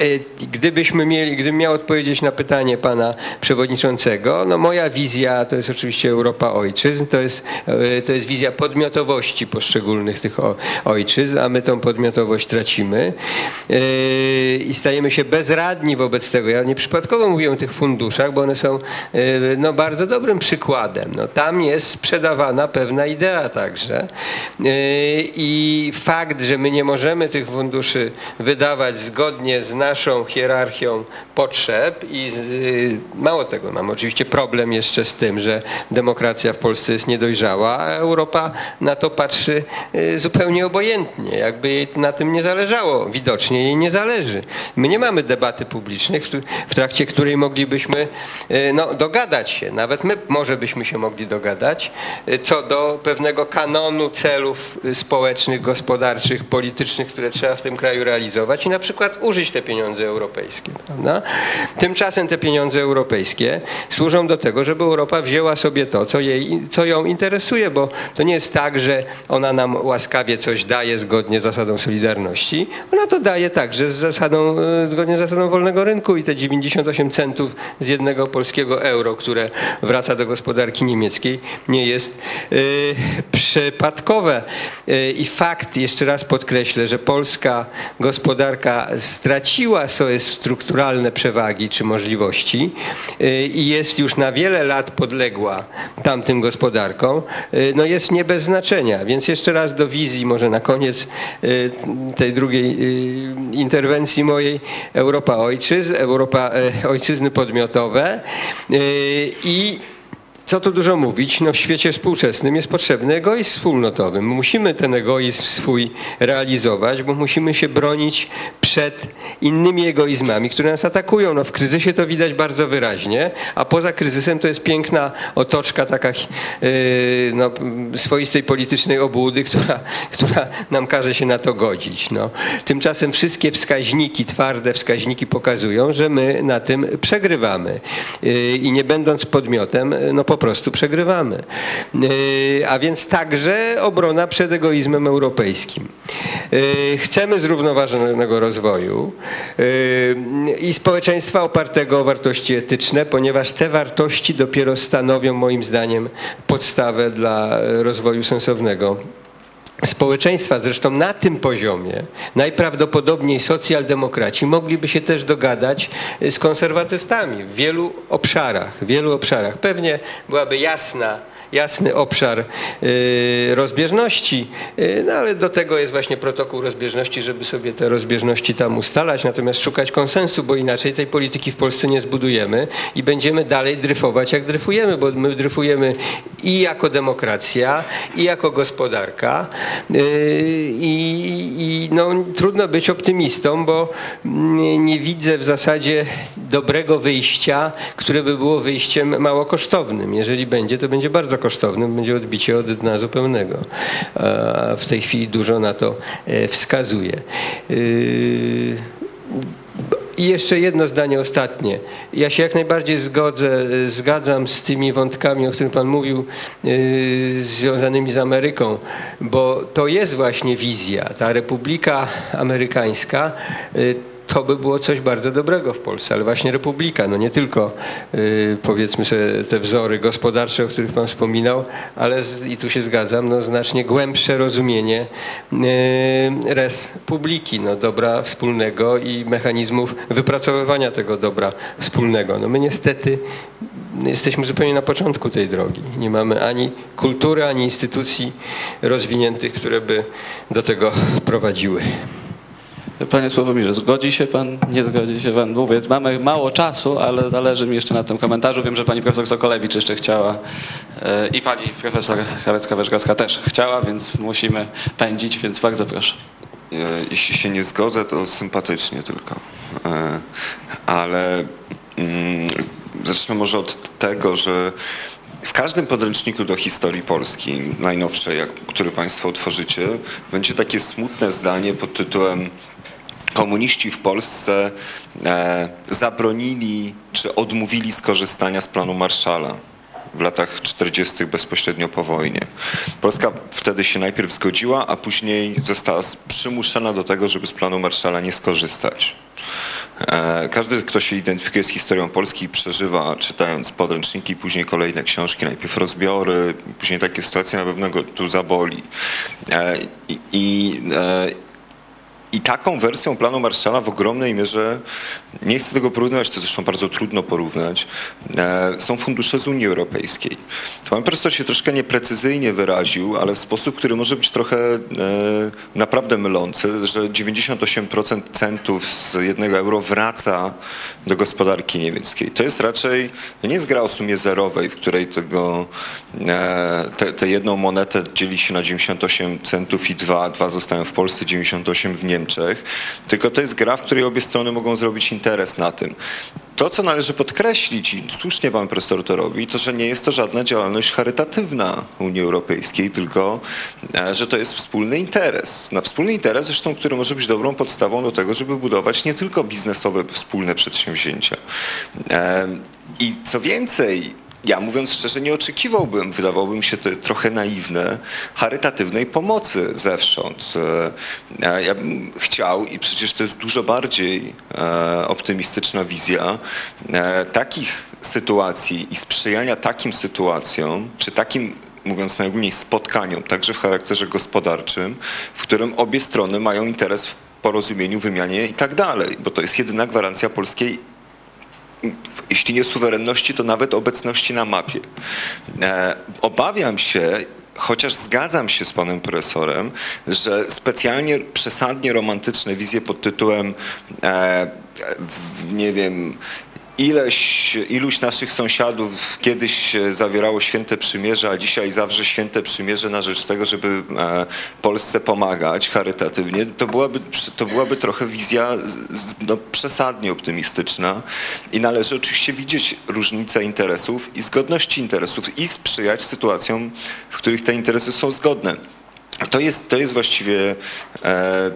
Y, Gdybyśmy mieli, gdybym miał odpowiedzieć na pytanie pana przewodniczącego, no moja wizja to jest oczywiście Europa ojczyzn, to jest, y, to jest wizja podmiotowości poszczególnych tych ojczyzn, a my tą podmiotowość tracimy y, i stajemy się bezradni wobec tego. Ja nieprzypadkowo mówię o tych funduszach, bo one są no, bardzo dobrym przykładem. No, tam jest sprzedawana pewna idea także i fakt, że my nie możemy tych funduszy wydawać zgodnie z naszą hierarchią potrzeb i y, mało tego, mam oczywiście problem jeszcze z tym, że demokracja w Polsce jest niedojrzała, a Europa na to patrzy y, zupełnie obojętnie, jakby jej na tym nie zależało. Widocznie jej nie zależy. My nie mamy debaty publicznej, w, trakcie której moglibyśmy y, no, dogadać się, nawet my może byśmy się mogli dogadać, co do pewnego kanonu celów społecznych, gospodarczych, politycznych, które trzeba w tym kraju realizować i na przykład użyć te pieniądze europejskie. Prawda? Tymczasem te pieniądze europejskie służą do tego, żeby Europa wzięła sobie to, co, jej, co ją interesuje, bo to nie jest tak, że ona nam łaskawie coś daje zgodnie z zasadą solidarności. Ona to daje także z zasadą, e, zgodnie z zasadą wolnego rynku i te 98 centów z jednego polskiego euro, które wraca do gospodarki niemieckiej, nie jest e, przypadkowe. E, I fakt, jeszcze raz podkreślę, że polska gospodarka straciła swoje strukturalne przewagi czy możliwości e, i jest już na wiele lat podległa tamtym gospodarkom, e, no jest nie bez znaczenia. Więc jeszcze raz do wizji, może na koniec e, tej drugiej interwencji mojej, Europa ojczyzn, Europa e, ojczyzny podmiotowe i co tu dużo mówić, no w świecie współczesnym jest potrzebny egoizm wspólnotowy. My musimy ten egoizm swój realizować, bo musimy się bronić przed innymi egoizmami, które nas atakują. No w kryzysie to widać bardzo wyraźnie, a poza kryzysem to jest piękna otoczka taka yy, no, swoistej politycznej obłudy, która, która nam każe się na to godzić. No. Tymczasem wszystkie wskaźniki, twarde wskaźniki pokazują, że my na tym przegrywamy. Yy, I nie będąc podmiotem, no po prostu przegrywamy. Yy, A więc także obrona przed egoizmem europejskim. Yy, Chcemy zrównoważonego rozwoju yy, i społeczeństwa opartego o wartości etyczne, ponieważ te wartości dopiero stanowią moim zdaniem podstawę dla rozwoju sensownego społeczeństwa. Zresztą na tym poziomie najprawdopodobniej socjaldemokraci mogliby się też dogadać z konserwatystami w wielu obszarach. W wielu obszarach. Pewnie byłaby jasna jasny obszar y, rozbieżności, y, no ale do tego jest właśnie protokół rozbieżności, żeby sobie te rozbieżności tam ustalać, natomiast szukać konsensu, bo inaczej tej polityki w Polsce nie zbudujemy i będziemy dalej dryfować jak dryfujemy, bo my dryfujemy i jako demokracja, i jako gospodarka y, i, i no, trudno być optymistą, bo nie, nie widzę w zasadzie dobrego wyjścia, które by było wyjściem mało kosztownym. Jeżeli będzie, to będzie bardzo kosztownym, będzie odbicie od dna zupełnego. A w tej chwili dużo na to e, wskazuje. Yy, I jeszcze jedno zdanie ostatnie. Ja się jak najbardziej zgodzę, zgadzam z tymi wątkami, o których Pan mówił, yy, związanymi z Ameryką, bo to jest właśnie wizja. Ta Republika Amerykańska yy, to by było coś bardzo dobrego w Polsce, ale właśnie republika, no nie tylko yy, powiedzmy sobie te wzory gospodarcze, o których Pan wspominał, ale i tu się zgadzam, no znacznie głębsze rozumienie yy, res publiki, no dobra wspólnego i mechanizmów wypracowywania tego dobra wspólnego. No my niestety jesteśmy zupełnie na początku tej drogi. Nie mamy ani kultury, ani instytucji rozwiniętych, które by do tego prowadziły. Panie Sławomirze, zgodzi się pan, nie zgodzi się pan? Mówię, mamy mało czasu, ale zależy mi jeszcze na tym komentarzu. Wiem, że pani profesor Sokolewicz jeszcze chciała e, i pani profesor Charecka-Weszkowska też chciała, więc musimy pędzić, więc bardzo proszę. E, Jeśli się nie zgodzę, to sympatycznie tylko. E, Ale mm, zacznę może od tego, że w każdym podręczniku do historii Polski, najnowszej, który Państwo otworzycie, będzie takie smutne zdanie pod tytułem Komuniści w Polsce e, zabronili czy odmówili skorzystania z planu Marszala w latach 40. bezpośrednio po wojnie. Polska wtedy się najpierw zgodziła, a później została przymuszona do tego, żeby z planu Marszala nie skorzystać. E, Każdy, kto się identyfikuje z historią Polski, przeżywa, czytając podręczniki, później kolejne książki, najpierw rozbiory, później takie sytuacje na pewno go tu zaboli. E, I, i, i taką wersją planu Marszala w ogromnej mierze, nie chcę tego porównywać, to zresztą bardzo trudno porównać, e, są fundusze z Unii Europejskiej. Pan profesor się troszkę nieprecyzyjnie wyraził, ale w sposób, który może być trochę e, naprawdę mylący, że 98% centów z jednego euro wraca do gospodarki niemieckiej. To jest raczej, to nie jest gra o sumie zerowej, w której tego, e, te jedną monetę dzieli się na 98 centów i dwa, dwa zostają w Polsce, 98 w Niemczech, tylko to jest gra, w której obie strony mogą zrobić interes na tym. To, co należy podkreślić, i słusznie pan profesor to robi, to, że nie jest to żadna działalność charytatywna Unii Europejskiej, tylko e, że to jest wspólny interes. Na wspólny interes, zresztą, który może być dobrą podstawą do tego, żeby budować nie tylko biznesowe wspólne przedsięwzięcia. E, I co więcej, ja mówiąc szczerze, nie oczekiwałbym, wydawałoby mi się to trochę naiwne, charytatywnej pomocy zewsząd. E, Ja bym chciał, i przecież to jest dużo bardziej e, optymistyczna wizja, e, takich sytuacji i sprzyjania takim sytuacjom, czy takim mówiąc najogólniej, spotkaniom, także w charakterze gospodarczym, w którym obie strony mają interes w porozumieniu, wymianie i tak dalej, bo to jest jedyna gwarancja polskiej jeśli nie suwerenności, to nawet obecności na mapie. E, Obawiam się, chociaż zgadzam się z panem profesorem, że specjalnie przesadnie romantyczne wizje pod tytułem e, nie wiem, ileś, iluś naszych sąsiadów kiedyś e, zawierało święte przymierze, a dzisiaj zawrze święte przymierze na rzecz tego, żeby e, Polsce pomagać charytatywnie, to byłaby, to byłaby trochę wizja no, przesadnie optymistyczna i należy oczywiście widzieć różnice interesów i zgodności interesów i sprzyjać sytuacjom, w których te interesy są zgodne. To jest, to jest właściwie e,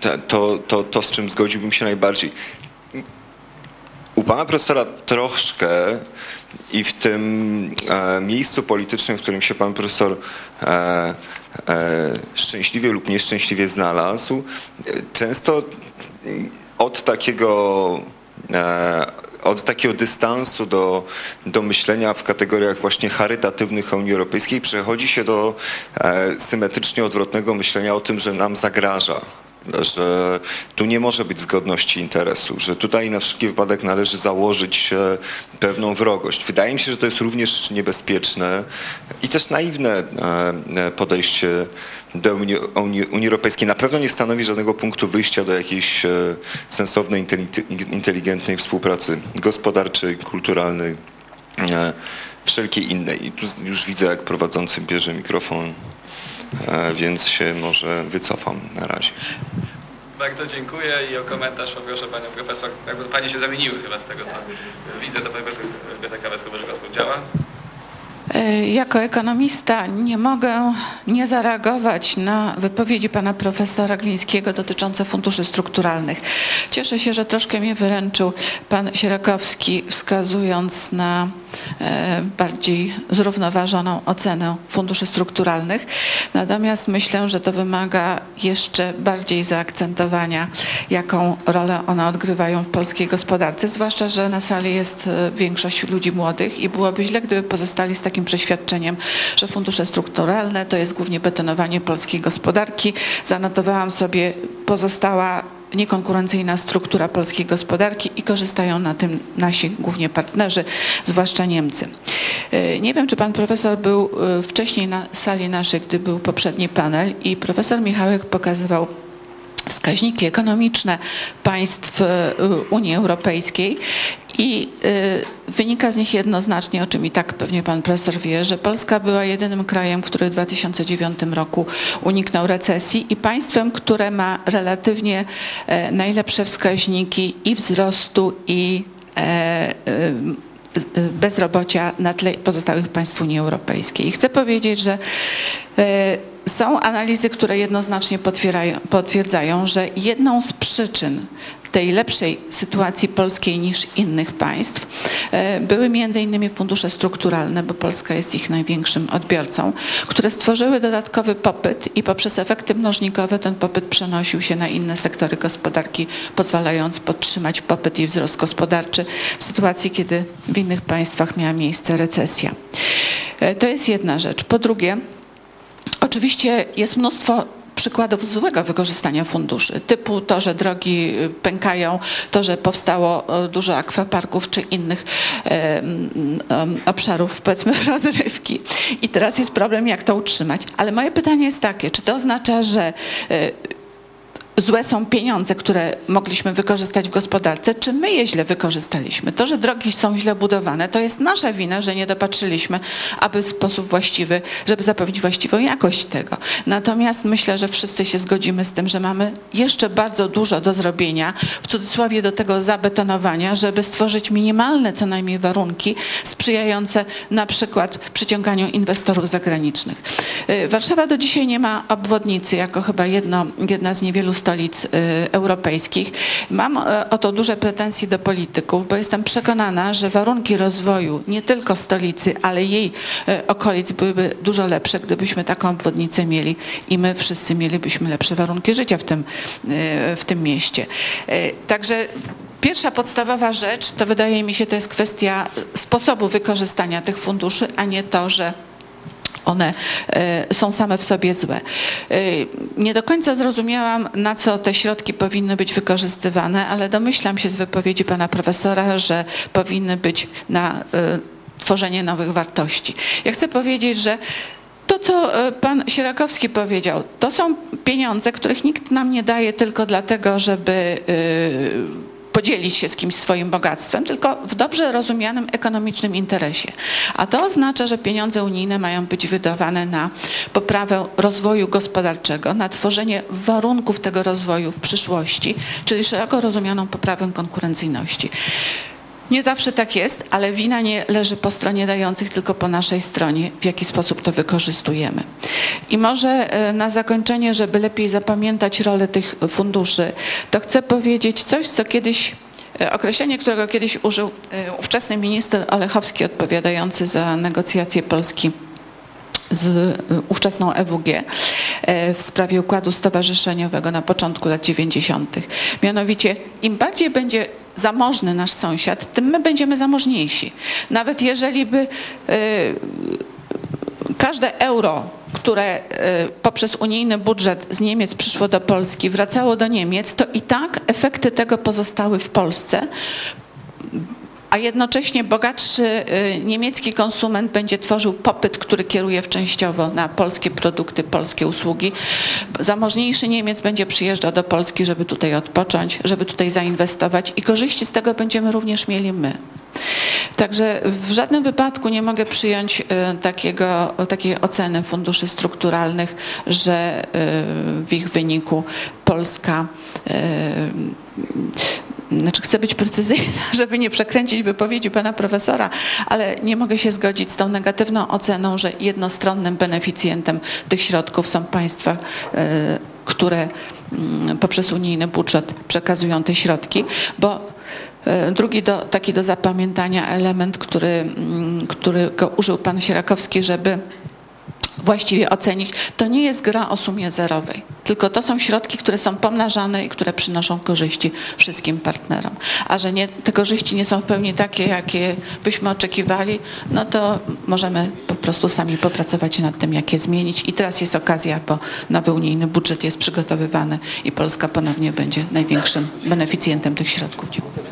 te- to, to, to, z czym zgodziłbym się najbardziej. U pana profesora troszkę i w tym e, miejscu politycznym, w którym się pan profesor e, e, szczęśliwie lub nieszczęśliwie znalazł, często od takiego e, od takiego dystansu do, do myślenia w kategoriach właśnie charytatywnych Unii Europejskiej przechodzi się do e, symetrycznie odwrotnego myślenia o tym, że nam zagraża że tu nie może być zgodności interesu, że tutaj na wszelki wypadek należy założyć e, pewną wrogość. Wydaje mi się, że to jest również niebezpieczne i też naiwne e, e, podejście do Unii, Unii, Europejskiej. Na pewno nie stanowi żadnego punktu wyjścia do jakiejś sensownej, inteli- inteligentnej współpracy gospodarczej, kulturalnej, wszelkiej innej. I tu już widzę, jak prowadzący bierze mikrofon, więc się może wycofam na razie. Bardzo dziękuję i o komentarz poproszę panią profesor. Jakby panie się zamieniły chyba z tego, co widzę, to pani profesor Elżbieta Kawecko-Wyrzykowską działa. E, Jako ekonomista nie mogę nie zareagować na wypowiedzi pana profesora Glińskiego dotyczące funduszy strukturalnych. Cieszę się, że troszkę mnie wyręczył pan Sierakowski, wskazując na e, bardziej zrównoważoną ocenę funduszy strukturalnych. Natomiast myślę, że to wymaga jeszcze bardziej zaakcentowania, jaką rolę one odgrywają w polskiej gospodarce, zwłaszcza, że na sali jest e, większość ludzi młodych i byłoby źle, gdyby pozostali z takim przeświadczeniem, że fundusze strukturalne to jest głównie betonowanie polskiej gospodarki. Zanotowałam sobie, pozostała niekonkurencyjna struktura polskiej gospodarki i korzystają na tym nasi głównie partnerzy, zwłaszcza Niemcy. E, Nie wiem, czy pan profesor był e, wcześniej na sali naszej, gdy był poprzedni panel i profesor Michałek pokazywał wskaźniki ekonomiczne państw e, Unii Europejskiej i e, wynika z nich jednoznacznie, o czym i tak pewnie pan profesor wie, że Polska była jedynym krajem, który w 2009 roku uniknął recesji i państwem, które ma relatywnie e, najlepsze wskaźniki i wzrostu i bezrobocia na tle pozostałych państw Unii Europejskiej. I chcę powiedzieć, że są analizy, które jednoznacznie potwierdzają, że jedną z przyczyn tej lepszej sytuacji polskiej niż innych państw e, były innymi fundusze strukturalne, bo Polska jest ich największym odbiorcą, które stworzyły dodatkowy popyt i poprzez efekty mnożnikowe ten popyt przenosił się na inne sektory gospodarki, pozwalając podtrzymać popyt i wzrost gospodarczy w sytuacji, kiedy w innych państwach miała miejsce recesja. E, To jest jedna rzecz. Po drugie, Oczywiście jest mnóstwo przykładów złego wykorzystania funduszy, typu to, że drogi y, pękają, to, że powstało y, dużo akwaparków czy innych obszarów, powiedzmy, rozrywki. I teraz jest problem, jak to utrzymać. Ale moje pytanie jest takie, czy to oznacza, że y, złe są pieniądze, które mogliśmy wykorzystać w gospodarce, czy my je źle wykorzystaliśmy. To, że drogi są źle budowane, to jest nasza wina, że nie dopatrzyliśmy, aby w sposób właściwy, żeby zapewnić właściwą jakość tego. Natomiast myślę, że wszyscy się zgodzimy z tym, że mamy jeszcze bardzo dużo do zrobienia, w cudzysłowie do tego zabetonowania, żeby stworzyć minimalne co najmniej warunki sprzyjające na przykład przyciąganiu inwestorów zagranicznych. Y, Warszawa do dzisiaj nie ma obwodnicy, jako chyba jedno, jedna z niewielu stolic y, europejskich. Mam y, o to duże pretensje do polityków, bo jestem przekonana, że warunki rozwoju nie tylko stolicy, ale jej y, okolic byłyby dużo lepsze, gdybyśmy taką obwodnicę mieli i my wszyscy mielibyśmy lepsze warunki życia w tym, y, w tym mieście. Także Pierwsza podstawowa rzecz to wydaje mi się to jest kwestia sposobu wykorzystania tych funduszy, a nie to, że one e, są same w sobie złe. E, Nie do końca zrozumiałam, na co te środki powinny być wykorzystywane, ale domyślam się z wypowiedzi pana profesora, że powinny być na e, tworzenie nowych wartości. Ja chcę powiedzieć, że to, co pan Sierakowski powiedział, to są pieniądze, których nikt nam nie daje tylko dlatego, żeby podzielić się z kimś swoim bogactwem, tylko w dobrze rozumianym ekonomicznym interesie. A to oznacza, że pieniądze unijne mają być wydawane na poprawę rozwoju gospodarczego, na tworzenie warunków tego rozwoju w przyszłości, czyli szeroko rozumianą poprawę konkurencyjności. Nie zawsze tak jest, ale wina nie leży po stronie dających, tylko po naszej stronie, w jaki sposób to wykorzystujemy. I może e, na zakończenie, żeby lepiej zapamiętać rolę tych funduszy, to chcę powiedzieć coś, co kiedyś e, Określenie, którego kiedyś użył e, ówczesny minister Olechowski odpowiadający za negocjacje Polski z y, ówczesną EWG e, w sprawie układu stowarzyszeniowego na początku lat 90. Mianowicie im bardziej będzie zamożny nasz sąsiad, tym my będziemy zamożniejsi. Nawet jeżeli by y, każde euro, które y, poprzez unijny budżet z Niemiec przyszło do Polski, wracało do Niemiec, to i tak efekty tego pozostały w Polsce, a jednocześnie bogatszy y, niemiecki konsument będzie tworzył popyt, który kieruje w częściowo na polskie produkty, polskie usługi. Zamożniejszy Niemiec będzie przyjeżdżał do Polski, żeby tutaj odpocząć, żeby tutaj zainwestować i korzyści z tego będziemy również mieli my. Także w żadnym wypadku nie mogę przyjąć y, takiego, takiej oceny funduszy strukturalnych, że y, w ich wyniku Polska znaczy chcę być precyzyjna, żeby nie przekręcić wypowiedzi pana profesora, ale nie mogę się zgodzić z tą negatywną oceną, że jednostronnym beneficjentem tych środków są państwa, e, które mm, poprzez unijny budżet przekazują te środki, bo e, Drugi do, taki do zapamiętania element, który, mm, którego użył pan Sierakowski, żeby właściwie ocenić, to nie jest gra o sumie zerowej, tylko to są środki, które są pomnażane i które przynoszą korzyści wszystkim partnerom. A że nie, te korzyści nie są w pełni takie, jakie byśmy oczekiwali, no to możemy po prostu sami popracować nad tym, jak je zmienić. I teraz jest okazja, bo nowy unijny budżet jest przygotowywany i Polska ponownie będzie największym beneficjentem tych środków. Dziękuję.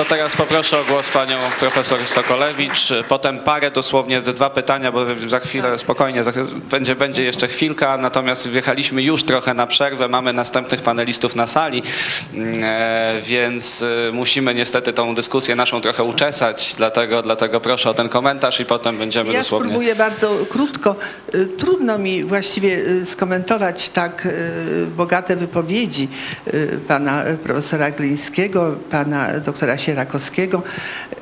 To teraz poproszę o głos panią profesor Sokolewicz, potem parę dosłownie, dwa pytania, bo za chwilę spokojnie, za, będzie, będzie jeszcze chwilka, natomiast wjechaliśmy już trochę na przerwę, mamy następnych panelistów na sali, e, więc e, musimy niestety tą dyskusję naszą trochę uczesać, dlatego, dlatego proszę o ten komentarz i potem będziemy Ja dosłownie... spróbuję bardzo krótko. Y, Trudno mi właściwie skomentować tak bogate wypowiedzi pana profesora Glińskiego, pana doktora Sierakowskiego.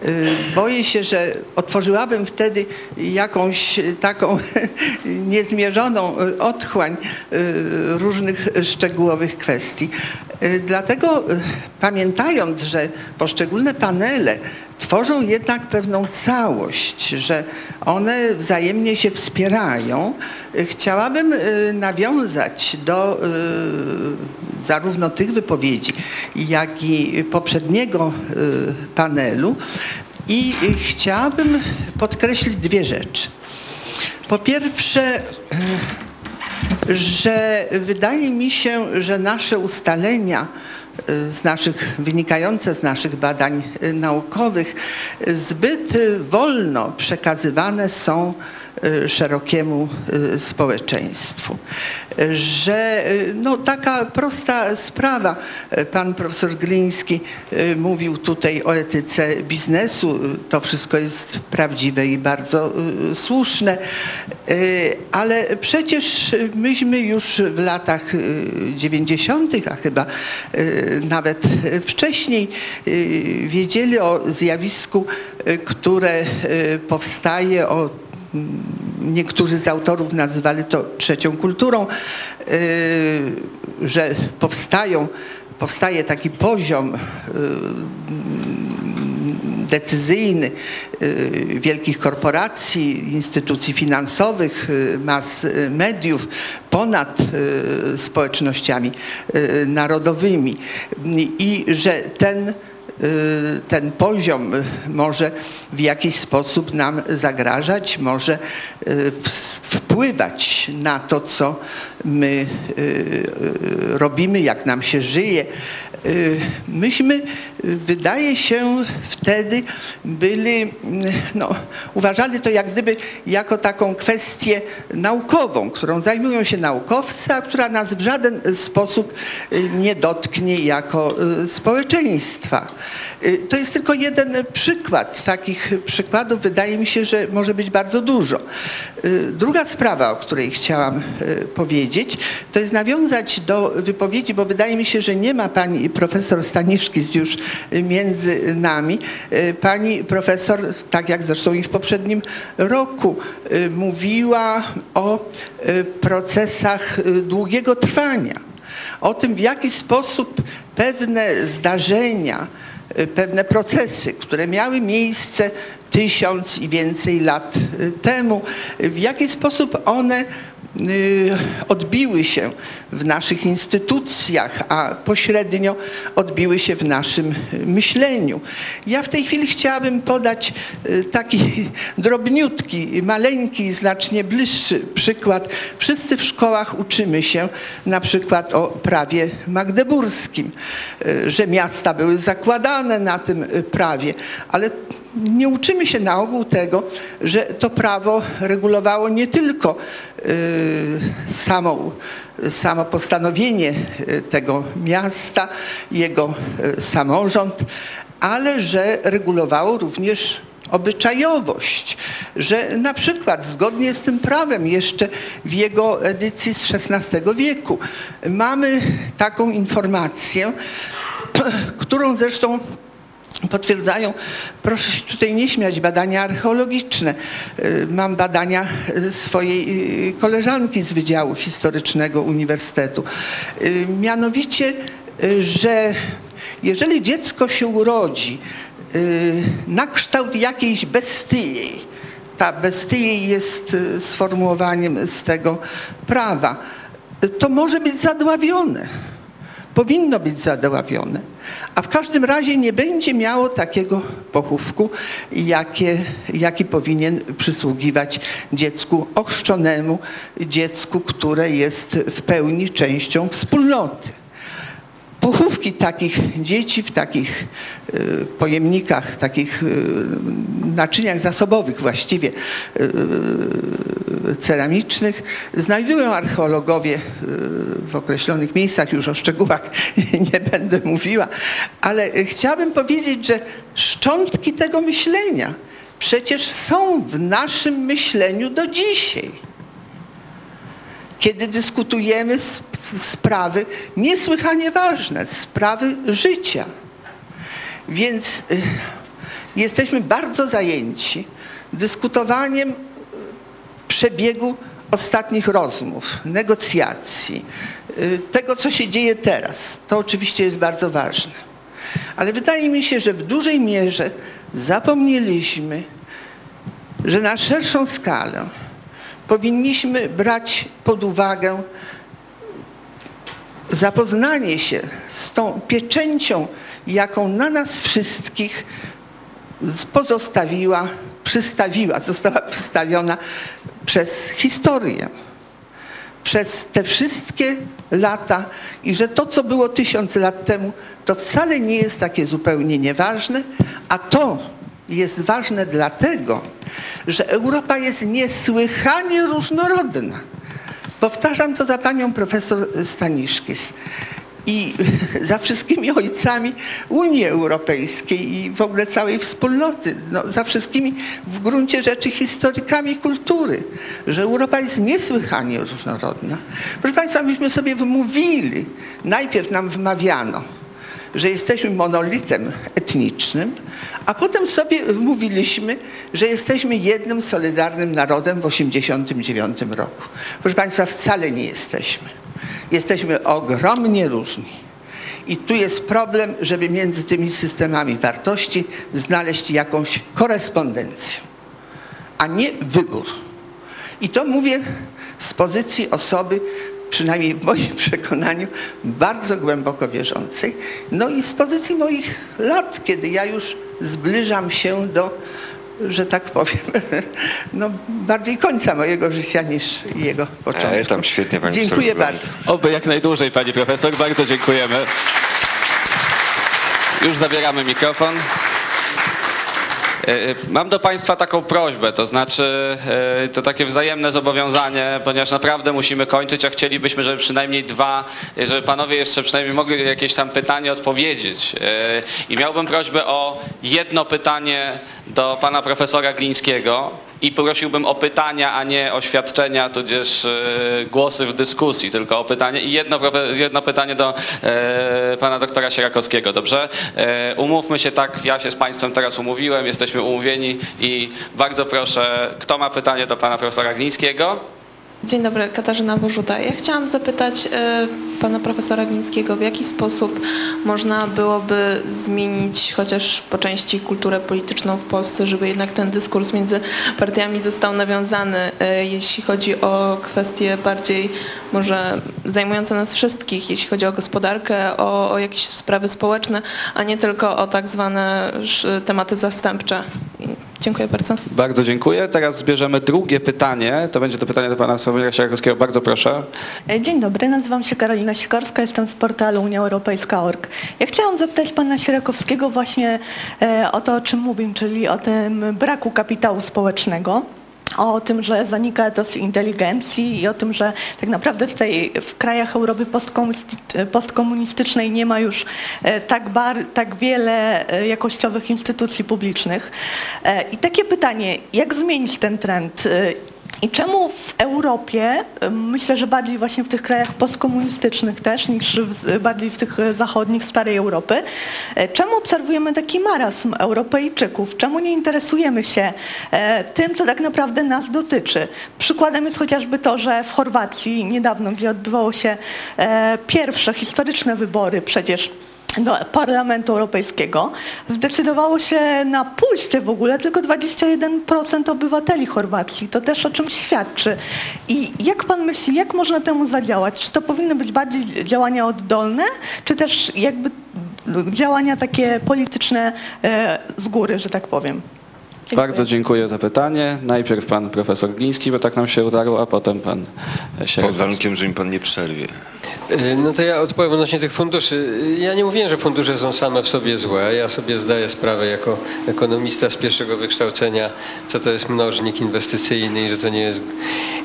Y, Boję się, że otworzyłabym wtedy jakąś taką niezmierzoną otchłań y, różnych szczegółowych kwestii. Y, Dlatego pamiętając, że poszczególne panele tworzą jednak pewną całość, że one wzajemnie się wspierają. Chciałabym y, nawiązać do y, zarówno tych wypowiedzi, jak i poprzedniego y, panelu i chciałabym podkreślić dwie rzeczy. Po pierwsze, że wydaje mi się, że nasze ustalenia z naszych, wynikające z naszych badań y, naukowych y, zbyt y, wolno przekazywane są y, szerokiemu y, społeczeństwu. Że y, no, taka prosta sprawa, y, pan profesor Gliński y, mówił tutaj o etyce biznesu, to wszystko jest prawdziwe i bardzo słuszne, ale przecież myśmy już w latach y, 90., a chyba nawet wcześniej wiedzieli o zjawisku, które powstaje, o Niektórzy z autorów nazywali to trzecią kulturą, y, że powstają, powstaje taki poziom y, decyzyjny y, wielkich korporacji, instytucji finansowych, mas mediów ponad społecznościami narodowymi. I że ten ten poziom może w jakiś sposób nam zagrażać, może y, wpływać na to, co my y, y, robimy, jak nam się żyje. Y, Myśmy, y, wydaje się, wtedy byli, no, uważali to jak gdyby jako taką kwestię naukową, którą zajmują się naukowcy, a która nas w żaden sposób y, nie dotknie jako y, społeczeństwa. Y, To jest tylko jeden przykład. Takich przykładów wydaje mi się, że może być bardzo dużo. Druga sprawa, o której chciałam powiedzieć, to jest nawiązać do wypowiedzi, bo wydaje mi się, że nie ma pani profesor Staniszkis już między nami. Y, Pani profesor, tak jak zresztą i w poprzednim roku, y, mówiła o y, procesach długiego trwania o tym, w jaki sposób pewne zdarzenia, pewne procesy, które miały miejsce tysiąc i więcej lat temu, w jaki sposób one odbiły się w naszych instytucjach, a pośrednio odbiły się w naszym y, myśleniu. Ja w tej chwili chciałabym podać y, taki drobniutki, maleńki, znacznie bliższy przykład. Wszyscy w szkołach uczymy się na przykład o prawie magdeburskim, y, że miasta były zakładane na tym prawie, ale nie uczymy się na ogół tego, że to prawo regulowało nie tylko samą, samo postanowienie y, tego miasta, jego y, samorząd, ale że regulowało również obyczajowość, że na przykład zgodnie z tym prawem jeszcze w jego edycji z XVI wieku mamy taką informację, którą zresztą potwierdzają, proszę się tutaj nie śmiać, badania archeologiczne. Y, Mam badania y, swojej y, koleżanki z Wydziału Historycznego Uniwersytetu. Mianowicie, że jeżeli dziecko się urodzi na kształt jakiejś bestii, ta bestii jest sformułowaniem z tego prawa, to może być zadławione powinno być zadławione. A w każdym razie nie będzie miało takiego pochówku, jakie, jaki powinien przysługiwać dziecku ochrzczonemu, dziecku, które jest w pełni częścią wspólnoty pochówki takich dzieci w takich y, pojemnikach, takich y, naczyniach zasobowych właściwie y, ceramicznych znajdują archeologowie w określonych miejscach, już o szczegółach nie będę mówiła, ale chciałabym powiedzieć, że szczątki tego myślenia przecież są w naszym myśleniu do dzisiaj kiedy dyskutujemy sp- sprawy niesłychanie ważne, sprawy życia. Więc y, jesteśmy bardzo zajęci dyskutowaniem y, przebiegu ostatnich rozmów, negocjacji, y, tego, co się dzieje teraz. To oczywiście jest bardzo ważne. Ale wydaje mi się, że w dużej mierze zapomnieliśmy, że na szerszą skalę powinniśmy brać pod uwagę zapoznanie się z tą pieczęcią, jaką na nas wszystkich pozostawiła, przystawiła, została przystawiona przez historię, przez te wszystkie lata i że to, co było tysiąc lat temu, to wcale nie jest takie zupełnie nieważne, a to jest ważne dlatego, że Europa jest niesłychanie różnorodna. Powtarzam to za panią profesor Staniszkis. I za wszystkimi ojcami Unii Europejskiej i w ogóle całej wspólnoty, no, za wszystkimi w gruncie rzeczy historykami kultury, że Europa jest niesłychanie różnorodna. Proszę Państwa, myśmy sobie wymówili, najpierw nam wmawiano, że jesteśmy monolitem etnicznym, a potem sobie mówiliśmy, że jesteśmy jednym solidarnym narodem w 1989 roku. Proszę Państwa, wcale nie jesteśmy. Jesteśmy ogromnie różni. I tu jest problem, żeby między tymi systemami wartości znaleźć jakąś korespondencję, a nie wybór. I to mówię z pozycji osoby, przynajmniej w moim przekonaniu, bardzo głęboko wierzącej. No i z pozycji moich lat, kiedy ja już zbliżam się do, że tak powiem, no bardziej końca mojego życia niż jego początku. E, tam świetnie pani Dziękuję profesor bardzo. Oby jak najdłużej, pani profesor. Bardzo dziękujemy. Już zabieramy mikrofon. E, e, Mam do Państwa taką prośbę, to znaczy e, to takie wzajemne zobowiązanie, ponieważ naprawdę musimy kończyć, a chcielibyśmy, żeby przynajmniej dwa, żeby Panowie jeszcze przynajmniej mogli jakieś tam pytanie odpowiedzieć. I miałbym prośbę o jedno pytanie do Pana Profesora Glińskiego i prosiłbym o pytania, a nie oświadczenia, tudzież e, głosy w dyskusji, tylko o pytanie i jedno, jedno pytanie do e, pana doktora Sierakowskiego, dobrze? E, umówmy się tak, ja się z państwem teraz umówiłem, jesteśmy umówieni i bardzo proszę, kto ma pytanie do pana profesora Glińskiego? Dzień dobry, Katarzyna Bożuta. Ja chciałam zapytać e, pana profesora Glińskiego, w jaki sposób można byłoby zmienić chociaż po części kulturę polityczną w Polsce, żeby jednak ten dyskurs między partiami został nawiązany, e, jeśli chodzi o kwestie bardziej może zajmujące nas wszystkich, jeśli chodzi o gospodarkę, o, o jakieś sprawy społeczne, a nie tylko o tak zwane tematy zastępcze. Dziękuję bardzo. Bardzo dziękuję. Teraz zbierzemy drugie pytanie. To będzie to pytanie do pana Sławomira Sierakowskiego. Bardzo proszę. E, Dzień dobry, nazywam się Karolina Sikorska, jestem z portalu Unia Europejska.org. Ja chciałam zapytać pana Sierakowskiego właśnie e, o to, o czym mówił, czyli o tym braku kapitału społecznego. O tym, że zanika etos inteligencji i o tym, że tak naprawdę w, tej, w krajach Europy postkomunistycznej nie ma już e, tak, bar, tak wiele e, jakościowych instytucji publicznych. E, I takie pytanie, jak zmienić ten trend? E, i czemu w Europie, myślę, że bardziej właśnie w tych krajach postkomunistycznych też niż w, bardziej w tych y, zachodnich, starej Europy, y, czemu obserwujemy taki marazm Europejczyków? Czemu nie interesujemy się e, tym, co tak naprawdę nas dotyczy? Przykładem jest chociażby to, że w Chorwacji niedawno, gdzie odbywało się e, pierwsze historyczne wybory przecież do Parlamentu Europejskiego zdecydowało się na pójście w ogóle tylko 21% obywateli Chorwacji. To też o czymś świadczy. I jak pan myśli, jak można temu zadziałać? Czy to powinny być bardziej działania oddolne, czy też jakby działania takie polityczne e, z góry, że tak powiem. Dziękuję. Bardzo dziękuję za pytanie. Najpierw pan profesor Gliński, bo tak nam się udało, a potem pan Pod Sierakowski. warunkiem, że mi pan nie przerwie. Y, No to ja odpowiem odnośnie tych funduszy. Ja nie mówiłem, że fundusze są same w sobie złe. Ja sobie zdaję sprawę jako ekonomista z pierwszego wykształcenia, co to jest mnożnik inwestycyjny i że to nie jest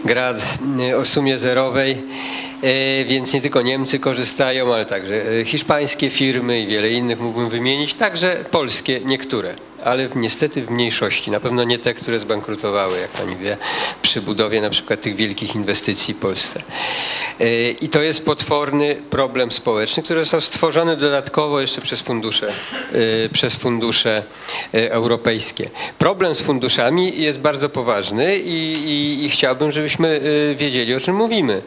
grad y, o sumie zerowej. Y, Więc nie tylko Niemcy korzystają, ale także hiszpańskie firmy i wiele innych mógłbym wymienić, także polskie niektóre ale niestety w mniejszości. Na pewno nie te, które zbankrutowały, jak pani wie, przy budowie na przykład tych wielkich inwestycji w Polsce. Yy, I to jest potworny problem społeczny, który został stworzony dodatkowo jeszcze przez fundusze, yy, przez fundusze yy, europejskie. Problem z funduszami jest bardzo poważny i, i, i chciałbym, żebyśmy wiedzieli, o czym mówimy.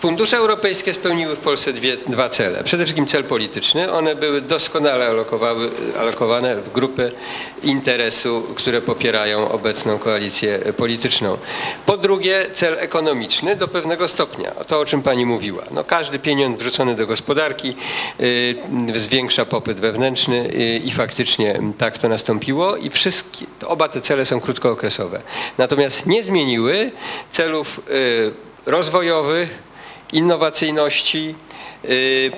Fundusze europejskie spełniły w Polsce dwie, dwa cele. Przede wszystkim cel polityczny. One były doskonale alokowane w grupy interesu, które popierają obecną koalicję polityczną. Po drugie cel ekonomiczny do pewnego stopnia. To o czym pani mówiła. No, każdy pieniądz wrzucony do gospodarki y, zwiększa popyt wewnętrzny y, i faktycznie tak to nastąpiło i wszystkie, oba te cele są krótkookresowe. Natomiast nie zmieniły celów y, rozwojowych, innowacyjności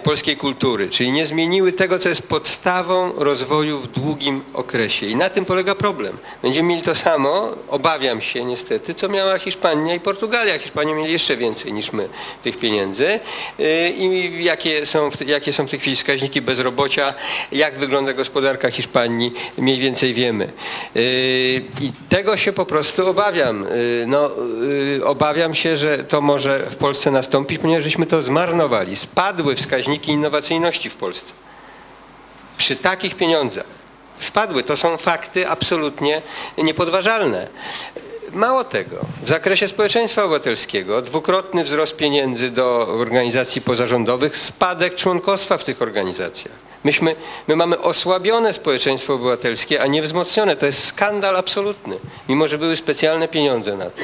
polskiej kultury, czyli nie zmieniły tego, co jest podstawą rozwoju w długim okresie. I na tym polega problem. Będziemy mieli to samo, obawiam się niestety, co miała Hiszpania i Portugalia. Hiszpania mieli jeszcze więcej niż my tych pieniędzy. Y, I jakie są, jakie są w tej chwili wskaźniki bezrobocia, jak wygląda gospodarka Hiszpanii, mniej więcej wiemy. Y, I tego się po prostu obawiam. Y, No, y, obawiam się, że to może w Polsce nastąpić, ponieważ żeśmy to zmarnowali. Spadły wskaźniki innowacyjności w Polsce. Przy takich pieniądzach. Spadły. To są fakty absolutnie niepodważalne. Mało tego, w zakresie społeczeństwa obywatelskiego dwukrotny wzrost pieniędzy do organizacji pozarządowych, spadek członkostwa w tych organizacjach. Myśmy, my mamy osłabione społeczeństwo obywatelskie, a nie wzmocnione. To jest skandal absolutny, mimo że były specjalne pieniądze na to.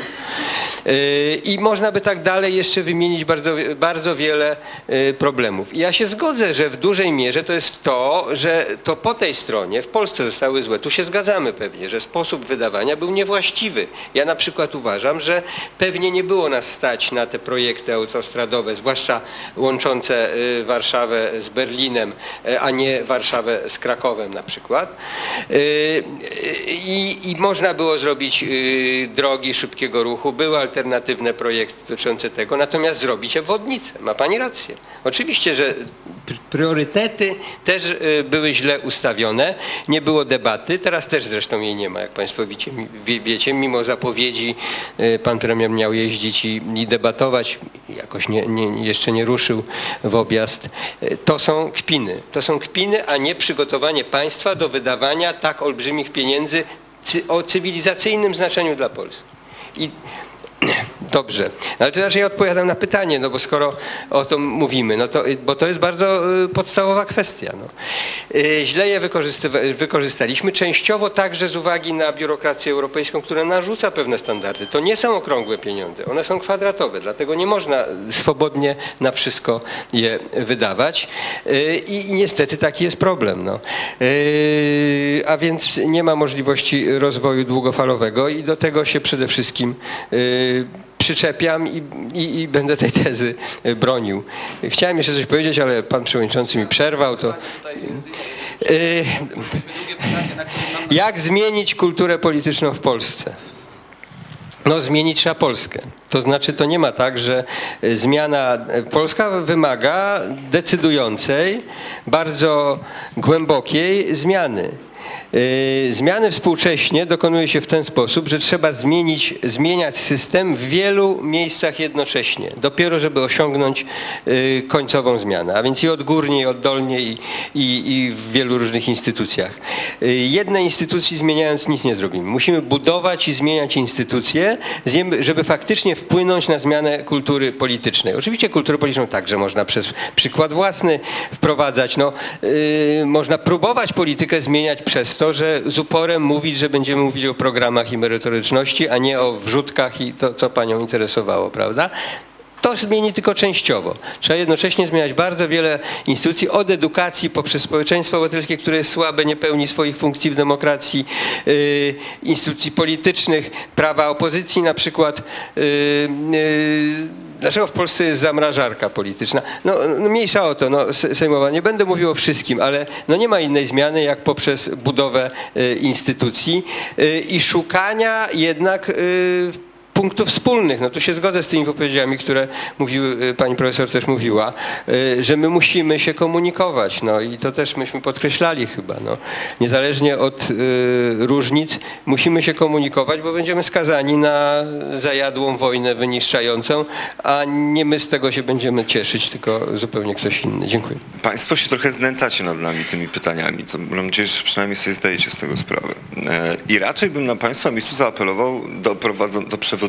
Yy, I można by tak dalej jeszcze wymienić bardzo, bardzo wiele yy, problemów. I ja się zgodzę, że w dużej mierze to jest to, że to po tej stronie w Polsce zostały złe. Tu się zgadzamy pewnie, że sposób wydawania był niewłaściwy. Ja na przykład uważam, że pewnie nie było nas stać na te projekty autostradowe, zwłaszcza łączące yy, Warszawę z Berlinem, yy, a nie Warszawę z Krakowem na przykład. Yy, I, i można było zrobić yy, drogi szybkiego ruchu, były alternatywne projekty dotyczące tego, natomiast zrobić obwodnicę. Ma Pani rację. Oczywiście, że pr- priorytety też y, były źle ustawione, nie było debaty, teraz też zresztą jej nie ma, jak Państwo wiecie, wiecie mimo zapowiedzi y, pan premier miał jeździć i, i debatować, jakoś nie, nie, jeszcze nie ruszył w objazd. Y, To są kpiny, to są kpiny, a nie przygotowanie państwa do wydawania tak olbrzymich pieniędzy o cywilizacyjnym znaczeniu dla Polski. I Dobrze, ale to raczej odpowiadam na pytanie, no bo skoro o tym mówimy, no to, bo to jest bardzo y, podstawowa kwestia. No. Y, Źle je wykorzystaliśmy, częściowo także z uwagi na biurokrację europejską, która narzuca pewne standardy. To nie są okrągłe pieniądze, one są kwadratowe, dlatego nie można swobodnie na wszystko je wydawać Y, i, niestety taki jest problem. No. A więc nie ma możliwości rozwoju długofalowego i do tego się przede wszystkim przyczepiam i, i, i będę tej tezy y, bronił. Chciałem jeszcze coś powiedzieć, ale pan przewodniczący mi przerwał. To, Y, jak zmienić kulturę polityczną w Polsce? No, zmienić trzeba Polskę. To znaczy, to nie ma tak, że y, zmiana. Polska wymaga decydującej, bardzo głębokiej zmiany. Y, Zmiany współcześnie dokonuje się w ten sposób, że trzeba zmienić, zmieniać system w wielu miejscach jednocześnie, dopiero żeby osiągnąć y, końcową zmianę, a więc i odgórnie, i oddolnie, i, i, i w wielu różnych instytucjach. Y, Jednej instytucji zmieniając nic nie zrobimy. Musimy budować i zmieniać instytucje, żeby faktycznie wpłynąć na zmianę kultury politycznej. Oczywiście kulturę polityczną także można przez przykład własny wprowadzać. No, y, można próbować politykę zmieniać przez to, że z uporem mówić, że będziemy mówili o programach i merytoryczności, a nie o wrzutkach i to, co panią interesowało, prawda? To zmieni tylko częściowo. Trzeba jednocześnie zmieniać bardzo wiele instytucji, od edukacji poprzez społeczeństwo obywatelskie, które jest słabe, nie pełni swoich funkcji w demokracji, y, instytucji politycznych, prawa opozycji na przykład. Dlaczego w Polsce jest zamrażarka polityczna? No, no mniejsza o to, no, se- sejmowa. Nie będę mówił o wszystkim, ale no nie ma innej zmiany jak poprzez budowę y, instytucji y, i szukania jednak y, punktów wspólnych. No tu się zgodzę z tymi wypowiedziami, które mówiły, y, pani profesor też mówiła, y, że my musimy się komunikować. No i to też myśmy podkreślali chyba. No. Niezależnie od y, różnic musimy się komunikować, bo będziemy skazani na zajadłą wojnę wyniszczającą, a nie my z tego się będziemy cieszyć, tylko zupełnie ktoś inny. Dziękuję. Państwo się trochę znęcacie nad nami tymi pytaniami, co mam nadzieję, że przynajmniej sobie zdajecie z tego sprawę. E, I raczej bym na Państwa miejscu zaapelował do, do przewodniczącego,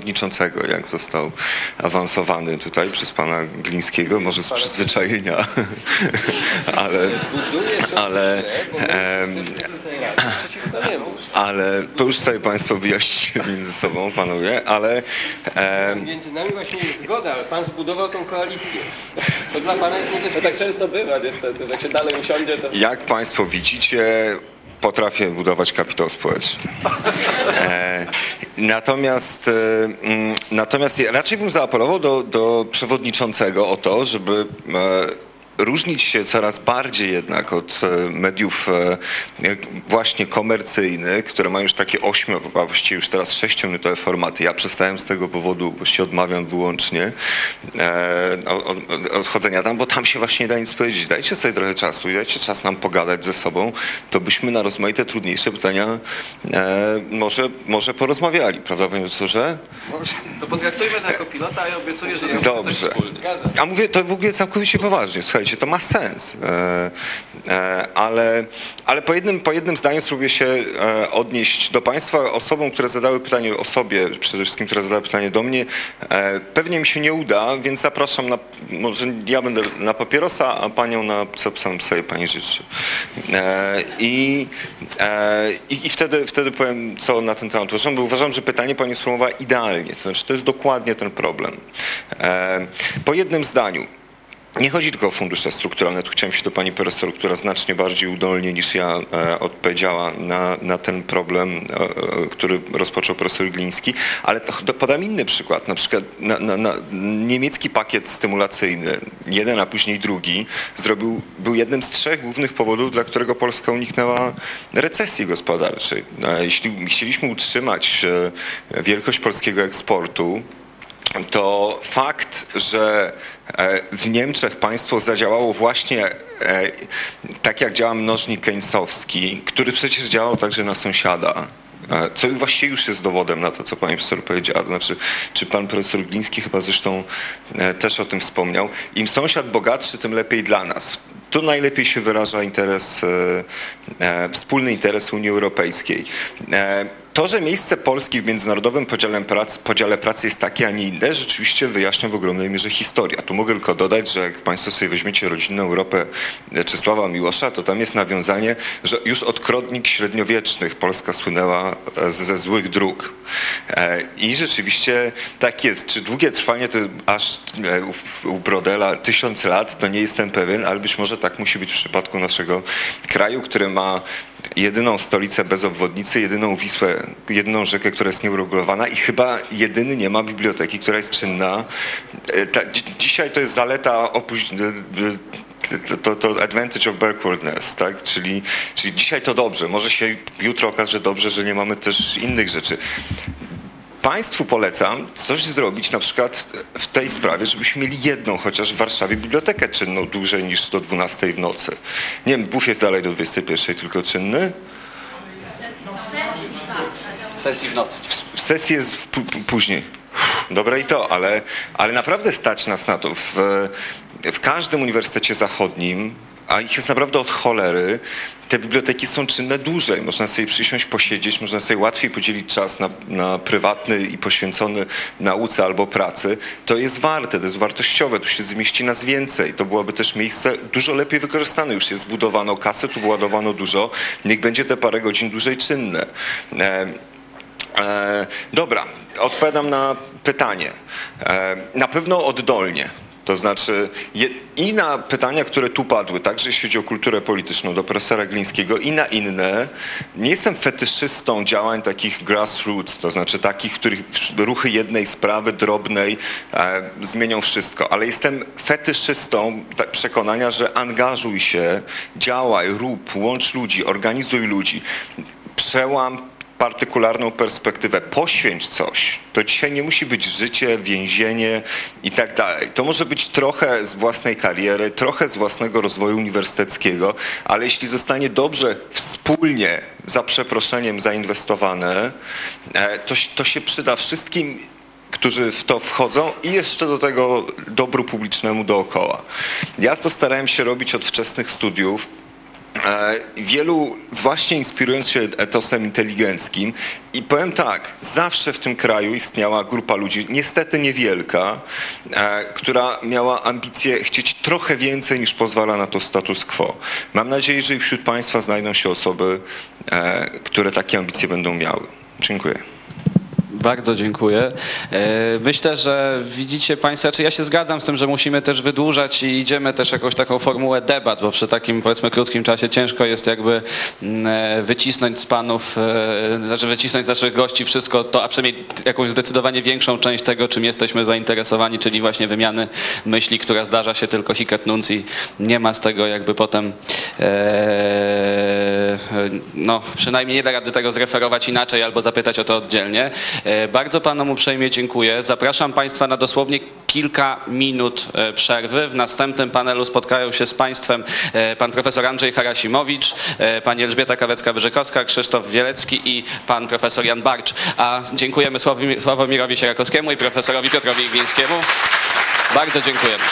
jak został awansowany tutaj przez Pana Glińskiego, może z przyzwyczajenia, ale, ale, ale to już sobie Państwo wyjaśnicie między sobą, Panowie, ale Między nami właśnie jest zgoda, ale pan zbudował tą koalicję. To dla pana jest No niebezpieczne. tak często bywa niestety, że jak się dalej usiądzie, to... Jak Państwo widzicie, potrafię budować kapitał społeczny. E, natomiast, e, mm, natomiast raczej bym zaapelował do, do przewodniczącego o to, żeby e, różnić się coraz bardziej jednak od e, mediów e, właśnie komercyjnych, które mają już takie ośmiu, a właściwie już teraz sześciominutowe formaty. Ja przestałem z tego powodu, właściwie odmawiam wyłącznie e, od, od- odchodzenia tam, bo tam się właśnie nie da nic powiedzieć. Dajcie sobie trochę czasu i dajcie czas nam pogadać ze sobą, to byśmy na rozmaite trudniejsze pytania może, może porozmawiali, prawda panie profesorze? To potraktujmy to jako pilota i obiecuję, że coś Dobrze. wspólnie. A mówię to w ogóle całkowicie poważnie. Słuchajcie, to ma sens. E, e, ale, ale po, jednym, po jednym zdaniu spróbuję się e, odnieść do Państwa. Osobom, które zadały pytanie o sobie, przede wszystkim, które zadały pytanie do mnie, pewnie mi się nie uda, więc zapraszam na, może ja będę na papierosa, a Panią na co sobie Pani życzy. I, i, i wtedy, wtedy powiem, co na ten temat uważam, bo uważam, że pytanie Pani sformułowała idealnie. To znaczy, to jest dokładnie ten problem. Po jednym zdaniu. Nie chodzi tylko o fundusze strukturalne. Tu chciałem się do pani profesor, która znacznie bardziej udolnie niż ja e, odpowiedziała na, na ten problem, e, e, który rozpoczął profesor Gliński, ale to, podam inny przykład. Na przykład na, na, na niemiecki pakiet stymulacyjny, jeden, a później drugi, zrobił, był jednym z trzech głównych powodów, dla którego Polska uniknęła recesji gospodarczej. E, Jeśli chcieliśmy utrzymać wielkość polskiego eksportu, to fakt, że e, w Niemczech państwo zadziałało właśnie e, tak, jak działa mnożnik keynesowski, który przecież działał także na sąsiada. e, Co właściwie już jest dowodem na to, co pani profesor powiedziała. Znaczy, czy pan profesor Gliński chyba zresztą też o tym wspomniał. Im sąsiad bogatszy, tym lepiej dla nas. Tu najlepiej się wyraża interes, wspólny interes Unii Europejskiej. To, że miejsce Polski w międzynarodowym podziale pracy, podziale pracy jest takie, a nie inne, rzeczywiście wyjaśnia w ogromnej mierze historia. Tu mogę tylko dodać, że jak Państwo sobie weźmiecie rodzinną Europę Czesława Miłosza, to tam jest nawiązanie, że już od krodnik średniowiecznych Polska słynęła e, ze złych dróg. E, I rzeczywiście tak jest. Czy długie trwanie to aż e, u Brodela tysiąc lat, to nie jestem pewien, ale być może tak musi być w przypadku naszego kraju, który ma jedyną stolicę bez obwodnicy, jedyną Wisłę, jedyną rzekę, która jest nieuregulowana i chyba jedyny nie ma biblioteki, która jest czynna. E, Ta, dzi, dzisiaj to jest zaleta opóźnienia to, to advantage of backwardness, tak? Czyli, czyli dzisiaj to dobrze, może się jutro okazać, że dobrze, że nie mamy też innych rzeczy. Państwu polecam coś zrobić na przykład w tej sprawie, żebyśmy mieli jedną chociaż w Warszawie bibliotekę czynną dłużej niż do 12 w nocy. Nie wiem, BUF jest dalej do 21 tylko czynny. Sesji w nocy. W- W sesji jest w pó- później. Dobre i to, ale, ale naprawdę stać nas na to. W, w każdym uniwersytecie zachodnim, a ich jest naprawdę od cholery, te biblioteki są czynne dłużej. Można sobie przysiąść, posiedzieć, można sobie łatwiej podzielić czas na, na prywatny i poświęcony nauce albo pracy. To jest warte, to jest wartościowe, tu się zmieści nas więcej. To byłoby też miejsce dużo lepiej wykorzystane. Już jest zbudowano kasę, tu władowano dużo. Niech będzie te parę godzin dłużej czynne. E, E, dobra, odpowiadam na pytanie. E, Na pewno oddolnie. To znaczy i na pytania, które tu padły, także jeśli chodzi o kulturę polityczną do profesora Glińskiego i na inne, nie jestem fetyszystą działań takich grassroots, to znaczy takich, w których ruchy jednej sprawy drobnej e, zmienią wszystko, ale jestem fetyszystą przekonania, że angażuj się, działaj, rób, łącz ludzi, organizuj ludzi, przełam partykularną perspektywę, poświęć coś. To dzisiaj nie musi być życie, więzienie i tak dalej. To może być trochę z własnej kariery, trochę z własnego rozwoju uniwersyteckiego, ale jeśli zostanie dobrze, wspólnie, za przeproszeniem, zainwestowane, e, to, to się przyda wszystkim którzy w to wchodzą i jeszcze do tego dobru publicznemu dookoła. Ja to starałem się robić od wczesnych studiów. E, Wielu właśnie inspirując się etosem inteligenckim i powiem tak, zawsze w tym kraju istniała grupa ludzi, niestety niewielka, e, która miała ambicje chcieć trochę więcej niż pozwala na to status quo. Mam nadzieję, że i wśród Państwa znajdą się osoby, e, które takie ambicje będą miały. Dziękuję. Bardzo dziękuję. E, Myślę, że widzicie Państwo, czy ja się zgadzam z tym, że musimy też wydłużać i idziemy też jakąś taką formułę debat, bo przy takim powiedzmy krótkim czasie ciężko jest jakby mm, e, wycisnąć z panów, e, znaczy wycisnąć z naszych gości wszystko to, a przynajmniej jakąś zdecydowanie większą część tego, czym jesteśmy zainteresowani, czyli właśnie wymiany myśli, która zdarza się tylko hic nunc i nie ma z tego jakby potem no przynajmniej nie da rady tego zreferować inaczej albo zapytać o to oddzielnie. E, Bardzo panom uprzejmie dziękuję. Zapraszam państwa na dosłownie kilka minut e, przerwy. W następnym panelu spotkają się z państwem e, pan profesor Andrzej Harasimowicz, pani Elżbieta Kawecka-Wyżykowska, Krzysztof Wielecki i pan profesor Jan Barcz. A dziękujemy Sławomir- Sławomirowi Sierakowskiemu i profesorowi Piotrowi Iglińskiemu. Bardzo dziękujemy.